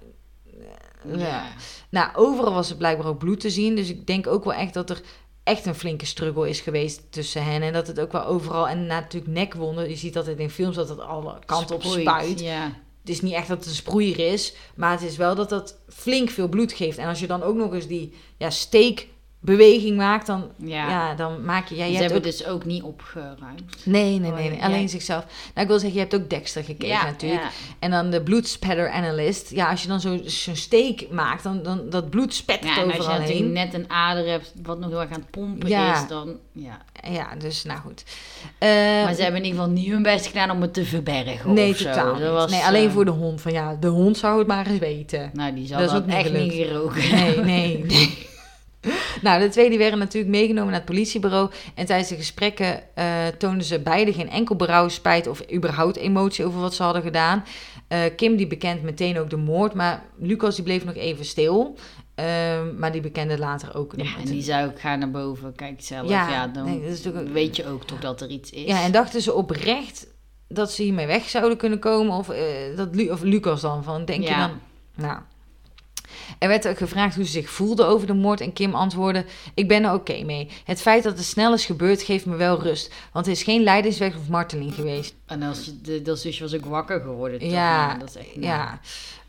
ja. Nou, overal was er blijkbaar ook bloed te zien. Dus ik denk ook wel echt dat er echt een flinke struggle is geweest tussen hen. En dat het ook wel overal... En natuurlijk nekwonden. Je ziet altijd in films dat het alle kanten op spuit. Ja. Het is niet echt dat het een sproeier is. Maar het is wel dat dat flink veel bloed geeft. En als je dan ook nog eens die ja, steekbeweging maakt... Dan, Ja. ja. dan maak je... Ja, je Ze hebben ook... dus ook niet opgeruimd. Nee, nee, Oh, nee, jij- Alleen zichzelf. Nou, ik wil zeggen, je hebt ook Dexter gekeken ja, natuurlijk. ja. En dan de bloedspatter analyst. Ja, als je dan zo- zo'n steek maakt, dan, dan dat bloed spettert Ja, en als je overal natuurlijk heen. net een ader hebt wat nog heel erg aan het pompen Ja. is, dan ja. Ja, dus nou goed. Maar ze hebben in ieder geval niet hun best gedaan om het te verbergen nee, zo. totaal Dat niet. was, nee, alleen eh, voor de hond. Van ja, de hond zou het maar eens weten. Nou, die zal Dat ook echt niet geroken. Nee, nee, *laughs* nee. *laughs* Nou, de twee die werden natuurlijk meegenomen naar het politiebureau. En tijdens de gesprekken eh, toonden ze beide geen enkel berouw, spijt of überhaupt emotie over wat ze hadden gedaan. Eh, Kim die bekent meteen ook de moord, maar Lucas die bleef nog even stil. Ehm, maar die bekende later ook. Ja, en die zou ik gaan naar boven, kijk zelf. Ja, Ja, dan nee, dat is natuurlijk ook- weet je ook toch dat er iets is. Ja, en dachten ze oprecht dat ze hiermee weg zouden kunnen komen? Of, eh, dat Lu- of Lucas dan van, denk je dan? Nou. Er werd ook gevraagd hoe ze zich voelde over de moord en Kim antwoordde... Ik ben er oké mee. Het feit dat het snel is gebeurd geeft me wel rust. Want het is geen leidersweg of marteling geweest. En als je, de, dat zusje was ook wakker geworden. toch? Ja, dat is echt, Ja,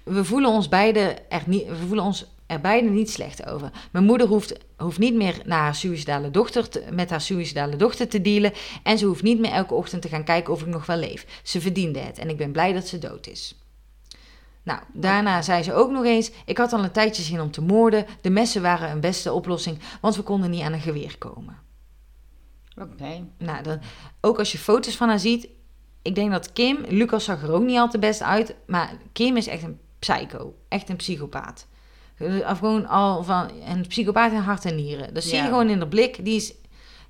we voelen ons beide er niet, we voelen ons er beide niet slecht over. Mijn moeder hoeft, hoeft niet meer naar haar suïcidale dochter te- met haar suïcidale dochter te dealen. En ze hoeft niet meer elke ochtend te gaan kijken of ik nog wel leef. Ze verdiende het en ik ben blij dat ze dood is. Nou, daarna zei ze ook nog eens: Ik had al een tijdje zin om te moorden. De messen waren een beste oplossing, want we konden niet aan een geweer komen. Oké. Nou, dan, ook als je foto's van haar ziet, ik denk dat Kim, Lucas zag er ook niet al te best uit, maar Kim is echt een psycho, echt een psychopaat. Of gewoon al van een psychopaat in hart en nieren. Dat zie je Ja. gewoon in de blik. Die, is,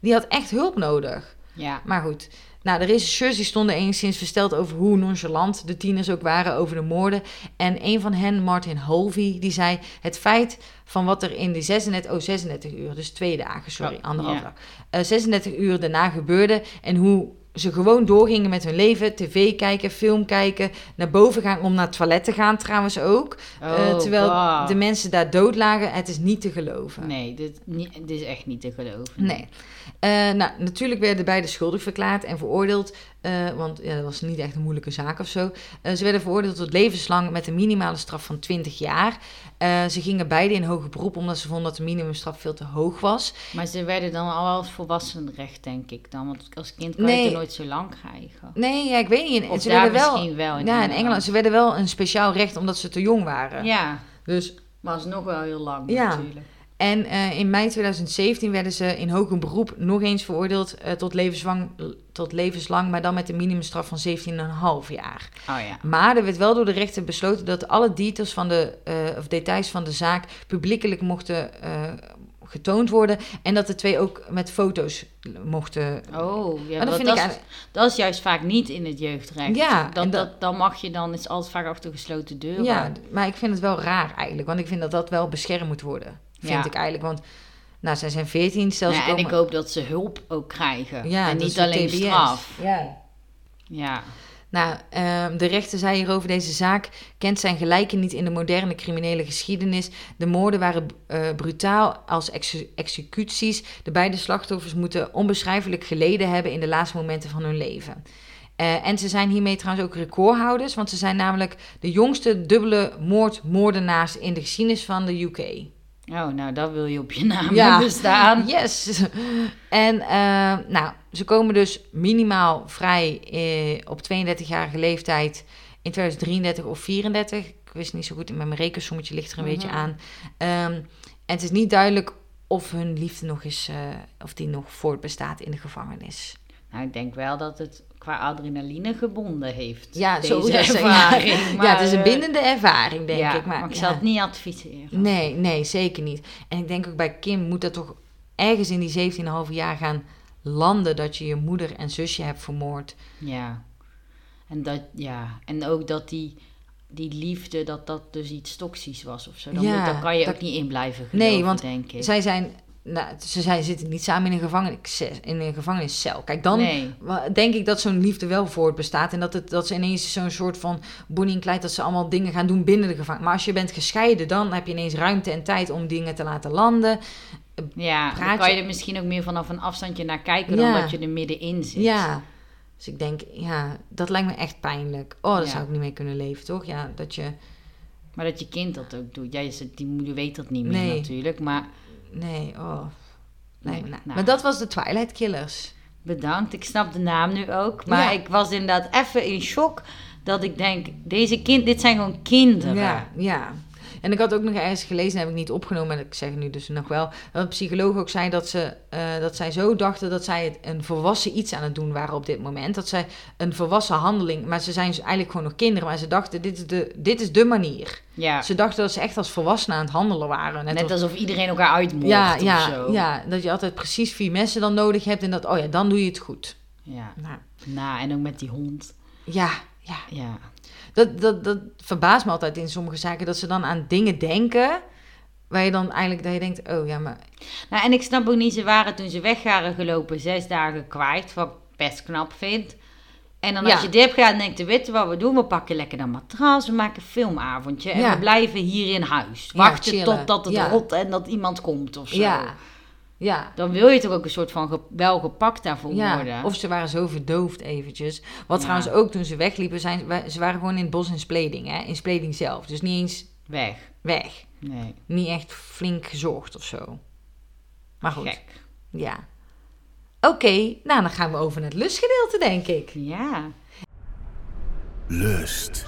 die had echt hulp nodig. Ja. Maar goed, nou, de rechercheurs die stonden enigszins versteld over hoe nonchalant de tieners ook waren over de moorden. En een van hen, Martin Holvey, die zei... het feit van wat er in die 36, oh, 36 uur, dus twee dagen, sorry, Oh, anderhalf ja. dag. eh, 36 uur daarna gebeurde en hoe ze gewoon doorgingen met hun leven. TV kijken, film kijken, naar boven gaan om naar het toilet te gaan trouwens ook. Eh, Oh, terwijl de mensen daar dood lagen, het is niet te geloven. Nee, dit, dit is echt niet te geloven. Nee. Eh, nou, natuurlijk werden beide schuldig verklaard en veroordeeld. eh, want ja, dat was niet echt een moeilijke zaak of zo. Eh, ze werden veroordeeld tot levenslang met een minimale straf van 20 jaar. Ze gingen beide in hoger beroep omdat ze vonden dat de minimumstraf veel te hoog was. Maar ze werden dan al als volwassenrecht, denk ik dan. Want als kind kan je Nee. het er nooit zo lang krijgen. Nee, ja, ik weet niet. Of ze daar werden wel. misschien wel in ja, in Engeland. Ze werden wel een speciaal recht omdat ze te jong waren. Ja, Dus maar alsnog wel heel lang Ja. natuurlijk. En eh, in mei 2017 werden ze in hoger beroep nog eens veroordeeld eh, tot, levenslang, tot levenslang, maar dan met een minimumstraf van 17,5 jaar. Oh ja. Maar er werd wel door de rechter besloten dat alle details van de, eh, of details van de zaak publiekelijk mochten getoond worden. En dat de twee ook met foto's mochten. Oh, ja, Maar dat vind dat, ik is, dat is juist vaak niet in het jeugdrecht. Ja, dat, en dat, dat- dan mag je dan, is altijd vaak achter gesloten deuren. Ja, maar ik vind het wel raar eigenlijk. Want ik vind dat dat wel beschermd moet worden. Vind Ja. ik eigenlijk. Want nou, zij zijn 14, stel ze Ja, en ik hoop dat ze hulp ook krijgen. Ja, en niet alleen TBS. straf. Ja. Ja. Nou, ehm, de rechter zei hierover deze zaak kent zijn gelijken niet in de moderne criminele geschiedenis. De moorden waren eh, brutaal als exe- executies. De beide slachtoffers moeten onbeschrijfelijk geleden hebben in de laatste momenten van hun leven. Eh, en ze zijn hiermee trouwens ook recordhouders, want ze zijn namelijk de jongste dubbele moordmoordenaars in de geschiedenis van de UK. Oh, nou, dat wil je op je naam Ja. hebben staan. Yes! En eh, nou, ze komen dus minimaal vrij eh, op 32-jarige leeftijd in 2033 of 34. Ik wist niet zo goed, met mijn rekensommetje ligt er een beetje Mhm. aan. Ehm, en het is niet duidelijk of hun liefde nog is, eh, of die nog voortbestaat in de gevangenis. Nou, ik denk wel dat het qua adrenaline gebonden heeft. Ja, deze *laughs* zo ervaring. ja, Maar, het is een eh, bindende ervaring, denk ja, ik. Maar, ik ja. zou het niet adviseren. Nee, nee, zeker niet. En ik denk ook bij Kim moet dat toch ergens in die 17,5 jaar gaan landen dat je je moeder en zusje hebt vermoord. Ja. En, dat, ja. en ook dat die, die liefde, dat dat dus iets toxisch was of zo. Dan, Ja, moet, dan kan je dat- ook niet in blijven geloven, Nee, want denk ik. Zij zijn, nou, ze zijn, zitten niet samen in een, gevangenis, in een gevangeniscel. Kijk, dan Nee. denk ik dat zo'n liefde wel voortbestaat. En dat, het, dat ze ineens zo'n soort van Bonnie en Clyde, dat ze allemaal dingen gaan doen binnen de gevangenis. Maar als je bent gescheiden, dan heb je ineens ruimte en tijd om dingen te laten landen. Ja, dan kan je- er misschien ook meer vanaf een afstandje naar kijken Ja. dan dat je er middenin zit. Ja. Dus ik denk, ja, dat lijkt me echt pijnlijk. Oh, daar Ja. zou ik niet mee kunnen leven, toch? Ja, dat je... Maar dat je kind dat ook doet. Ja, je zegt, die moeder weet dat niet meer Nee. natuurlijk. Maar Nee, oh. Nee, Nee, nou. nou. Maar dat was de Twilight Killers. bedankt. Ik snap de naam nu ook. Maar Ja. ik was inderdaad even in shock. Dat ik denk, deze kind, dit zijn gewoon kinderen. Ja, ja. En ik had ook nog ergens gelezen, heb ik niet opgenomen, maar ik zeg nu dus nog wel, dat een psycholoog ook zei dat, ze, eh, dat zij zo dachten dat zij het een volwassen iets aan het doen waren op dit moment. Dat zij een volwassen handeling, maar ze zijn dus eigenlijk gewoon nog kinderen, maar ze dachten, dit is de, dit is de manier. Ja. Ze dachten dat ze echt als volwassenen aan het handelen waren. Net, Net als- alsof iedereen elkaar uitmoordt ja, of ja, zo. ja, dat je altijd precies vier mensen dan nodig hebt en dat, oh ja, dan doe je het goed. Ja. Nou, Nou, en ook met die hond. ja, ja. Ja. Dat, dat, dat verbaast me altijd in sommige zaken, dat ze dan aan dingen denken, waar je dan eigenlijk, dat je denkt, oh ja, maar Nou, en ik snap ook niet, ze waren toen ze weg waren gelopen zes dagen kwijt, wat ik best knap vind. En dan Ja. als je dit hebt gedaan, denk je, weet je wat we doen? We pakken lekker een matras, we maken een filmavondje en Ja. we blijven hier in huis. Ja, Wachten chillen. totdat het Ja. rot en dat iemand komt of zo. ja, ja. Dan wil je toch ook een soort van ge- wel gepakt daarvoor Ja, worden. of ze waren zo verdoofd eventjes. Wat Ja. trouwens ook toen ze wegliepen, zijn, ze waren gewoon in het bos in Spleding, hè? In Spleding zelf. Dus niet eens Weg. weg. Nee, Niet echt flink gezocht of zo. Maar goed, gek. ja. Oké, nou dan gaan we over naar het lustgedeelte, denk ik. Ja. Lust.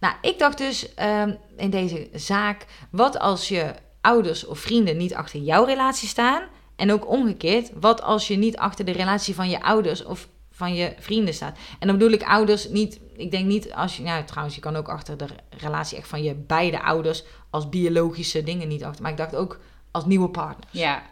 Nou, ik dacht dus ehm, in deze zaak, wat als je ouders of vrienden niet achter jouw relatie staan? En ook omgekeerd, wat als je niet achter de relatie van je ouders of van je vrienden staat. En dan bedoel ik ouders niet, ik denk niet als je, nou trouwens, je kan ook achter de relatie echt van je beide ouders als biologische dingen niet achter. Maar ik dacht ook als nieuwe partners. Ja.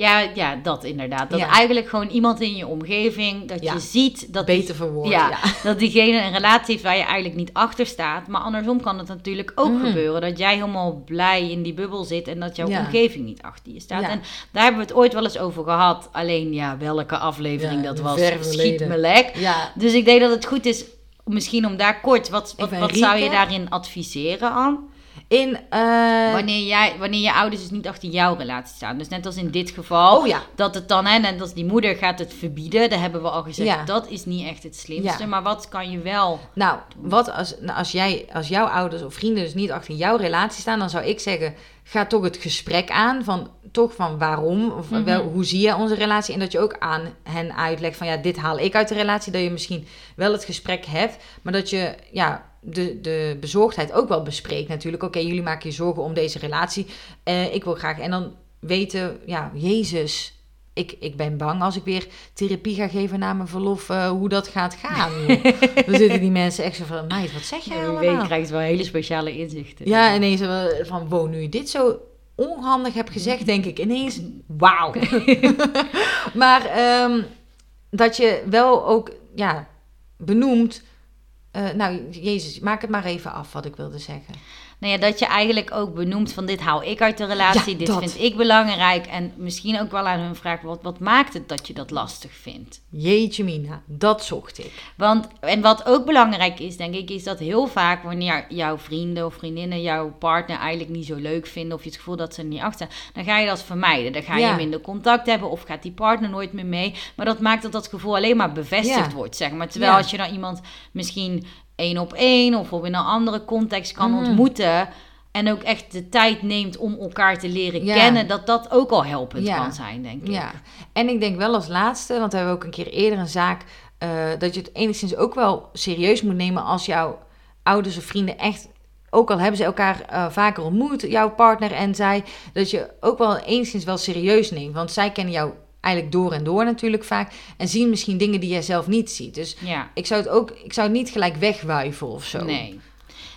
Ja, ja, dat inderdaad. Dat Ja. eigenlijk gewoon iemand in je omgeving, dat Ja. je ziet dat Beter verwoord. ja, Ja. *laughs* dat diegene een relatie heeft waar je eigenlijk niet achter staat. Maar andersom kan het natuurlijk ook Mhm. gebeuren. Dat jij helemaal blij in die bubbel zit en dat jouw omgeving niet achter je staat. En daar hebben we het ooit wel eens over gehad. Alleen ja, welke aflevering dat was, schiet me lek. Ja. Dus ik denk dat het goed is, misschien om daar kort, wat, wat, wat zou je daarin adviseren aan? In, eh, Wanneer, jij, wanneer je ouders dus niet achter jouw relatie staan. Dus net als in dit geval. oh ja, Dat het dan, hè, net als die moeder gaat het verbieden. Daar hebben we al gezegd, Ja. dat is niet echt het slimste. Ja. Maar wat kan je wel... Nou, wat als, nou, als, jij, als jouw ouders of vrienden dus niet achter jouw relatie staan, dan zou ik zeggen, ga toch het gesprek aan van toch van waarom, of Mhm. wel, hoe zie je onze relatie en dat je ook aan hen uitlegt van ja, dit haal ik uit de relatie, dat je misschien wel het gesprek hebt, maar dat je ja, de, de bezorgdheid ook wel bespreekt natuurlijk. Oké, jullie maken je zorgen om deze relatie, Eh, ik wil graag en dan weten, ja, Jezus. Ik, ik ben bang als ik weer therapie ga geven na mijn verlof, eh, hoe dat gaat gaan. *laughs* Dan zitten die mensen echt zo van, meid, wat zeg jij allemaal? weet krijgt wel hele speciale inzichten. Ja, ineens wel van, wow, nu je dit zo onhandig hebt gezegd, denk ik ineens, wauw. *laughs* maar ehm, dat je wel ook, ja, benoemt, eh, nou, Jezus, maak het maar even af wat ik wilde zeggen. Nou ja, dat je eigenlijk ook benoemt van dit haal ik uit de relatie. Ja, dit dat. vind ik belangrijk. En misschien ook wel aan hun vraagt, wat, wat maakt het dat je dat lastig vindt? Jeetje mina, dat zocht ik. Want, en wat ook belangrijk is, denk ik, is dat heel vaak wanneer jouw vrienden of vriendinnen jouw partner eigenlijk niet zo leuk vinden, of je het gevoel dat ze er niet achter dan ga je dat vermijden. Dan ga je Ja. minder contact hebben, of gaat die partner nooit meer mee. Maar dat maakt dat dat gevoel alleen maar bevestigd Ja. wordt, zeg maar. Terwijl als je dan iemand misschien één op één of op in een andere context kan Mhm. ontmoeten. En ook echt de tijd neemt om elkaar te leren Ja. kennen, dat dat ook al helpend Ja. kan zijn, denk ik. Ja, en ik denk wel als laatste, want we hebben ook een keer eerder een zaak, eh, dat je het enigszins ook wel serieus moet nemen als jouw ouders of vrienden echt, ook al hebben ze elkaar eh, vaker ontmoet, jouw partner en zij, dat je ook wel enigszins wel serieus neemt. Want zij kennen jou eigenlijk door en door natuurlijk vaak en zien misschien dingen die jij zelf niet ziet. Dus ja. ik zou het ook, ik zou het niet gelijk wegwuiven of zo. Nee.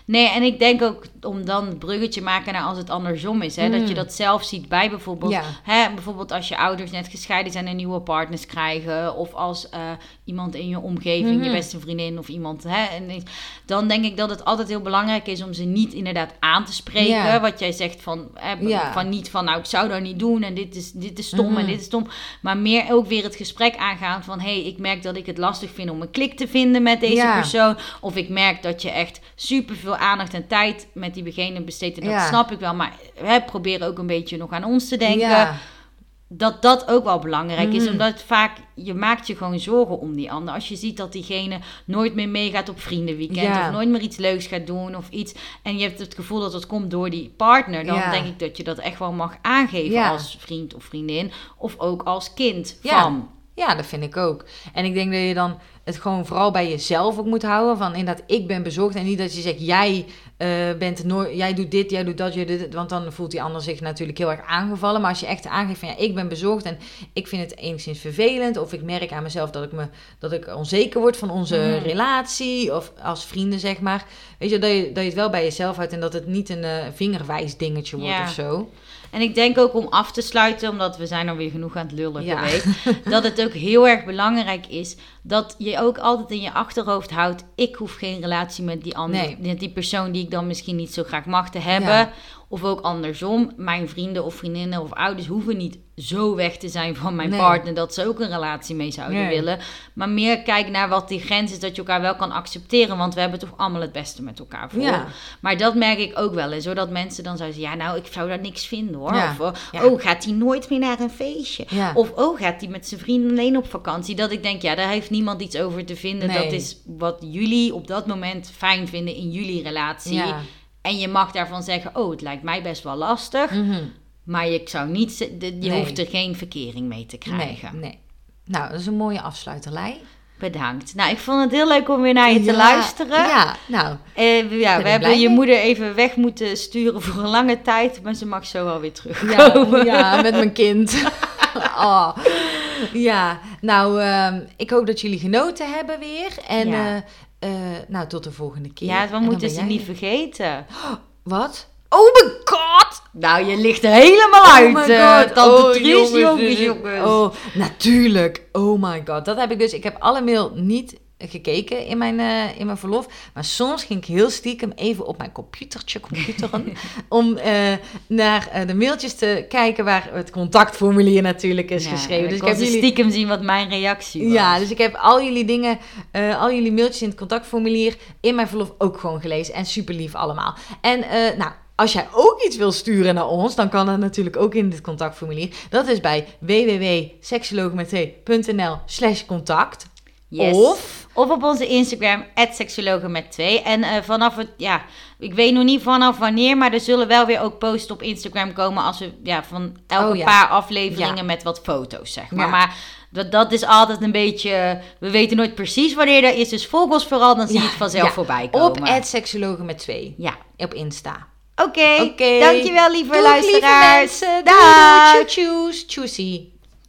Nee, en ik denk ook om dan het bruggetje maken naar als het andersom is. Hè, Dat je dat zelf ziet bij bijvoorbeeld. Ja. Hè, bijvoorbeeld als je ouders net gescheiden zijn en nieuwe partners krijgen. Of als eh, iemand in je omgeving, je Mhm. beste vriendin of iemand. Hè, en dan denk ik dat het altijd heel belangrijk is om ze niet inderdaad aan te spreken. Ja. Wat jij zegt van, hè, Ja. van niet van nou ik zou dat niet doen en dit is, dit is stom en Mhm. dit is stom. Maar meer ook weer het gesprek aangaan van hé, hey, ik merk dat ik het lastig vind om een klik te vinden met deze persoon. Of ik merk dat je echt super veel aandacht en tijd met diegene besteedt. En dat Ja. snap ik wel. Maar hè, probeer ook een beetje nog aan ons te denken. Ja. Dat dat ook wel belangrijk is. Mhm. Omdat vaak, je maakt je gewoon zorgen om die ander. Als je ziet dat diegene nooit meer meegaat op vriendenweekend. Ja. Of nooit meer iets leuks gaat doen of iets. En je hebt het gevoel dat het komt door die partner. Dan denk ik dat je dat echt wel mag aangeven als vriend of vriendin. Of ook als kind Ja. van. Ja, dat vind ik ook. En ik denk dat je dan het gewoon vooral bij jezelf ook moet houden. Van inderdaad, ik ben bezorgd. En niet dat je zegt, jij, eh, bent nooit, jij doet dit, jij doet dat, jij doet dit. Want dan voelt die ander zich natuurlijk heel erg aangevallen. Maar als je echt aangeeft van, ja, ik ben bezorgd. En ik vind het enigszins vervelend. Of ik merk aan mezelf dat ik, me, dat ik onzeker word van onze Mhm. relatie. Of als vrienden, zeg maar. Weet je, dat je, dat je het wel bij jezelf houdt. En dat het niet een eh, vingerwijs dingetje wordt Ja. of zo. En ik denk ook om af te sluiten, omdat we zijn alweer genoeg aan het lullen Ja. geweest, dat het ook heel erg belangrijk is dat je ook altijd in je achterhoofd houdt, ik hoef geen relatie met die andere, Nee. met die persoon die ik dan misschien niet zo graag mag te hebben. Ja. Of ook andersom, mijn vrienden of vriendinnen of ouders hoeven niet zo weg te zijn van mijn Nee. partner dat ze ook een relatie mee zouden Nee. willen. Maar meer kijk naar wat die grens is, dat je elkaar wel kan accepteren, want we hebben toch allemaal het beste met elkaar voor. Ja. Maar dat merk ik ook wel eens, zodat mensen dan zouden zeggen, ja nou, ik zou daar niks vinden hoor. Ja. Of, Ja. oh, gaat hij nooit meer naar een feestje? Of, oh, gaat hij met zijn vrienden alleen op vakantie? Dat ik denk, ja, daar heeft niemand iets over te vinden. Nee. Dat is wat jullie op dat moment fijn vinden in jullie relatie. Ja. En je mag daarvan zeggen, oh, het lijkt mij best wel lastig. Mhm. Maar je zou niet, je Nee. hoeft er geen verkering mee te krijgen. nee. Nou, dat is een mooie afsluiterlei. Bedankt. Nou, ik vond het heel leuk om weer naar je te Ja, luisteren. Ja, nou, we- ja, we hebben je mee. moeder even weg moeten sturen voor een lange tijd, maar ze mag zo wel weer ja, terugkomen. ja *laughs* met mijn kind. *laughs* oh. Ja, nou, ehm, ik hoop dat jullie genoten hebben weer. En Ja. eh, eh, nou, tot de volgende keer. Ja, we moeten ze jij- niet vergeten. *gasps* Wat? Oh my god! Nou, je ligt er helemaal uit, oh my eh, god. tante oh, Tries, jongens, jongens, dit is- jongens. Oh, natuurlijk. Oh my god. Dat heb ik dus. Ik heb alle mail niet gekeken in mijn, eh, in mijn verlof. Maar soms ging ik heel stiekem even op mijn computertje, computeren, *laughs* om eh, naar eh, de mailtjes te kijken waar het contactformulier natuurlijk is Ja, geschreven. Dus ik heb jullie... stiekem zien wat mijn reactie was. Ja, dus ik heb al jullie dingen, al jullie mailtjes in het contactformulier in mijn verlof ook gewoon gelezen. En super lief allemaal. En nou, als jij ook iets wil sturen naar ons, dan kan dat natuurlijk ook in dit contactformulier. Dat is bij www.seksologenmet2.nl slash contact. Yes. Of, Of op onze Instagram, seksologen met twee. En eh, vanaf het, ja, ik weet nog niet vanaf wanneer, maar er zullen wel weer ook posts op Instagram komen als we, ja, van elke Oh, ja. paar afleveringen Ja. met wat foto's, zeg maar. Ja. Maar dat, dat is altijd een beetje, we weten nooit precies wanneer dat is, dus volg ons vooral, dan zie je het vanzelf ja. voorbij komen. op seksologen met 2 Ja. op Insta. Oké, dankjewel lieve Doeg, luisteraars. lieve mensen. Doei, tjoe.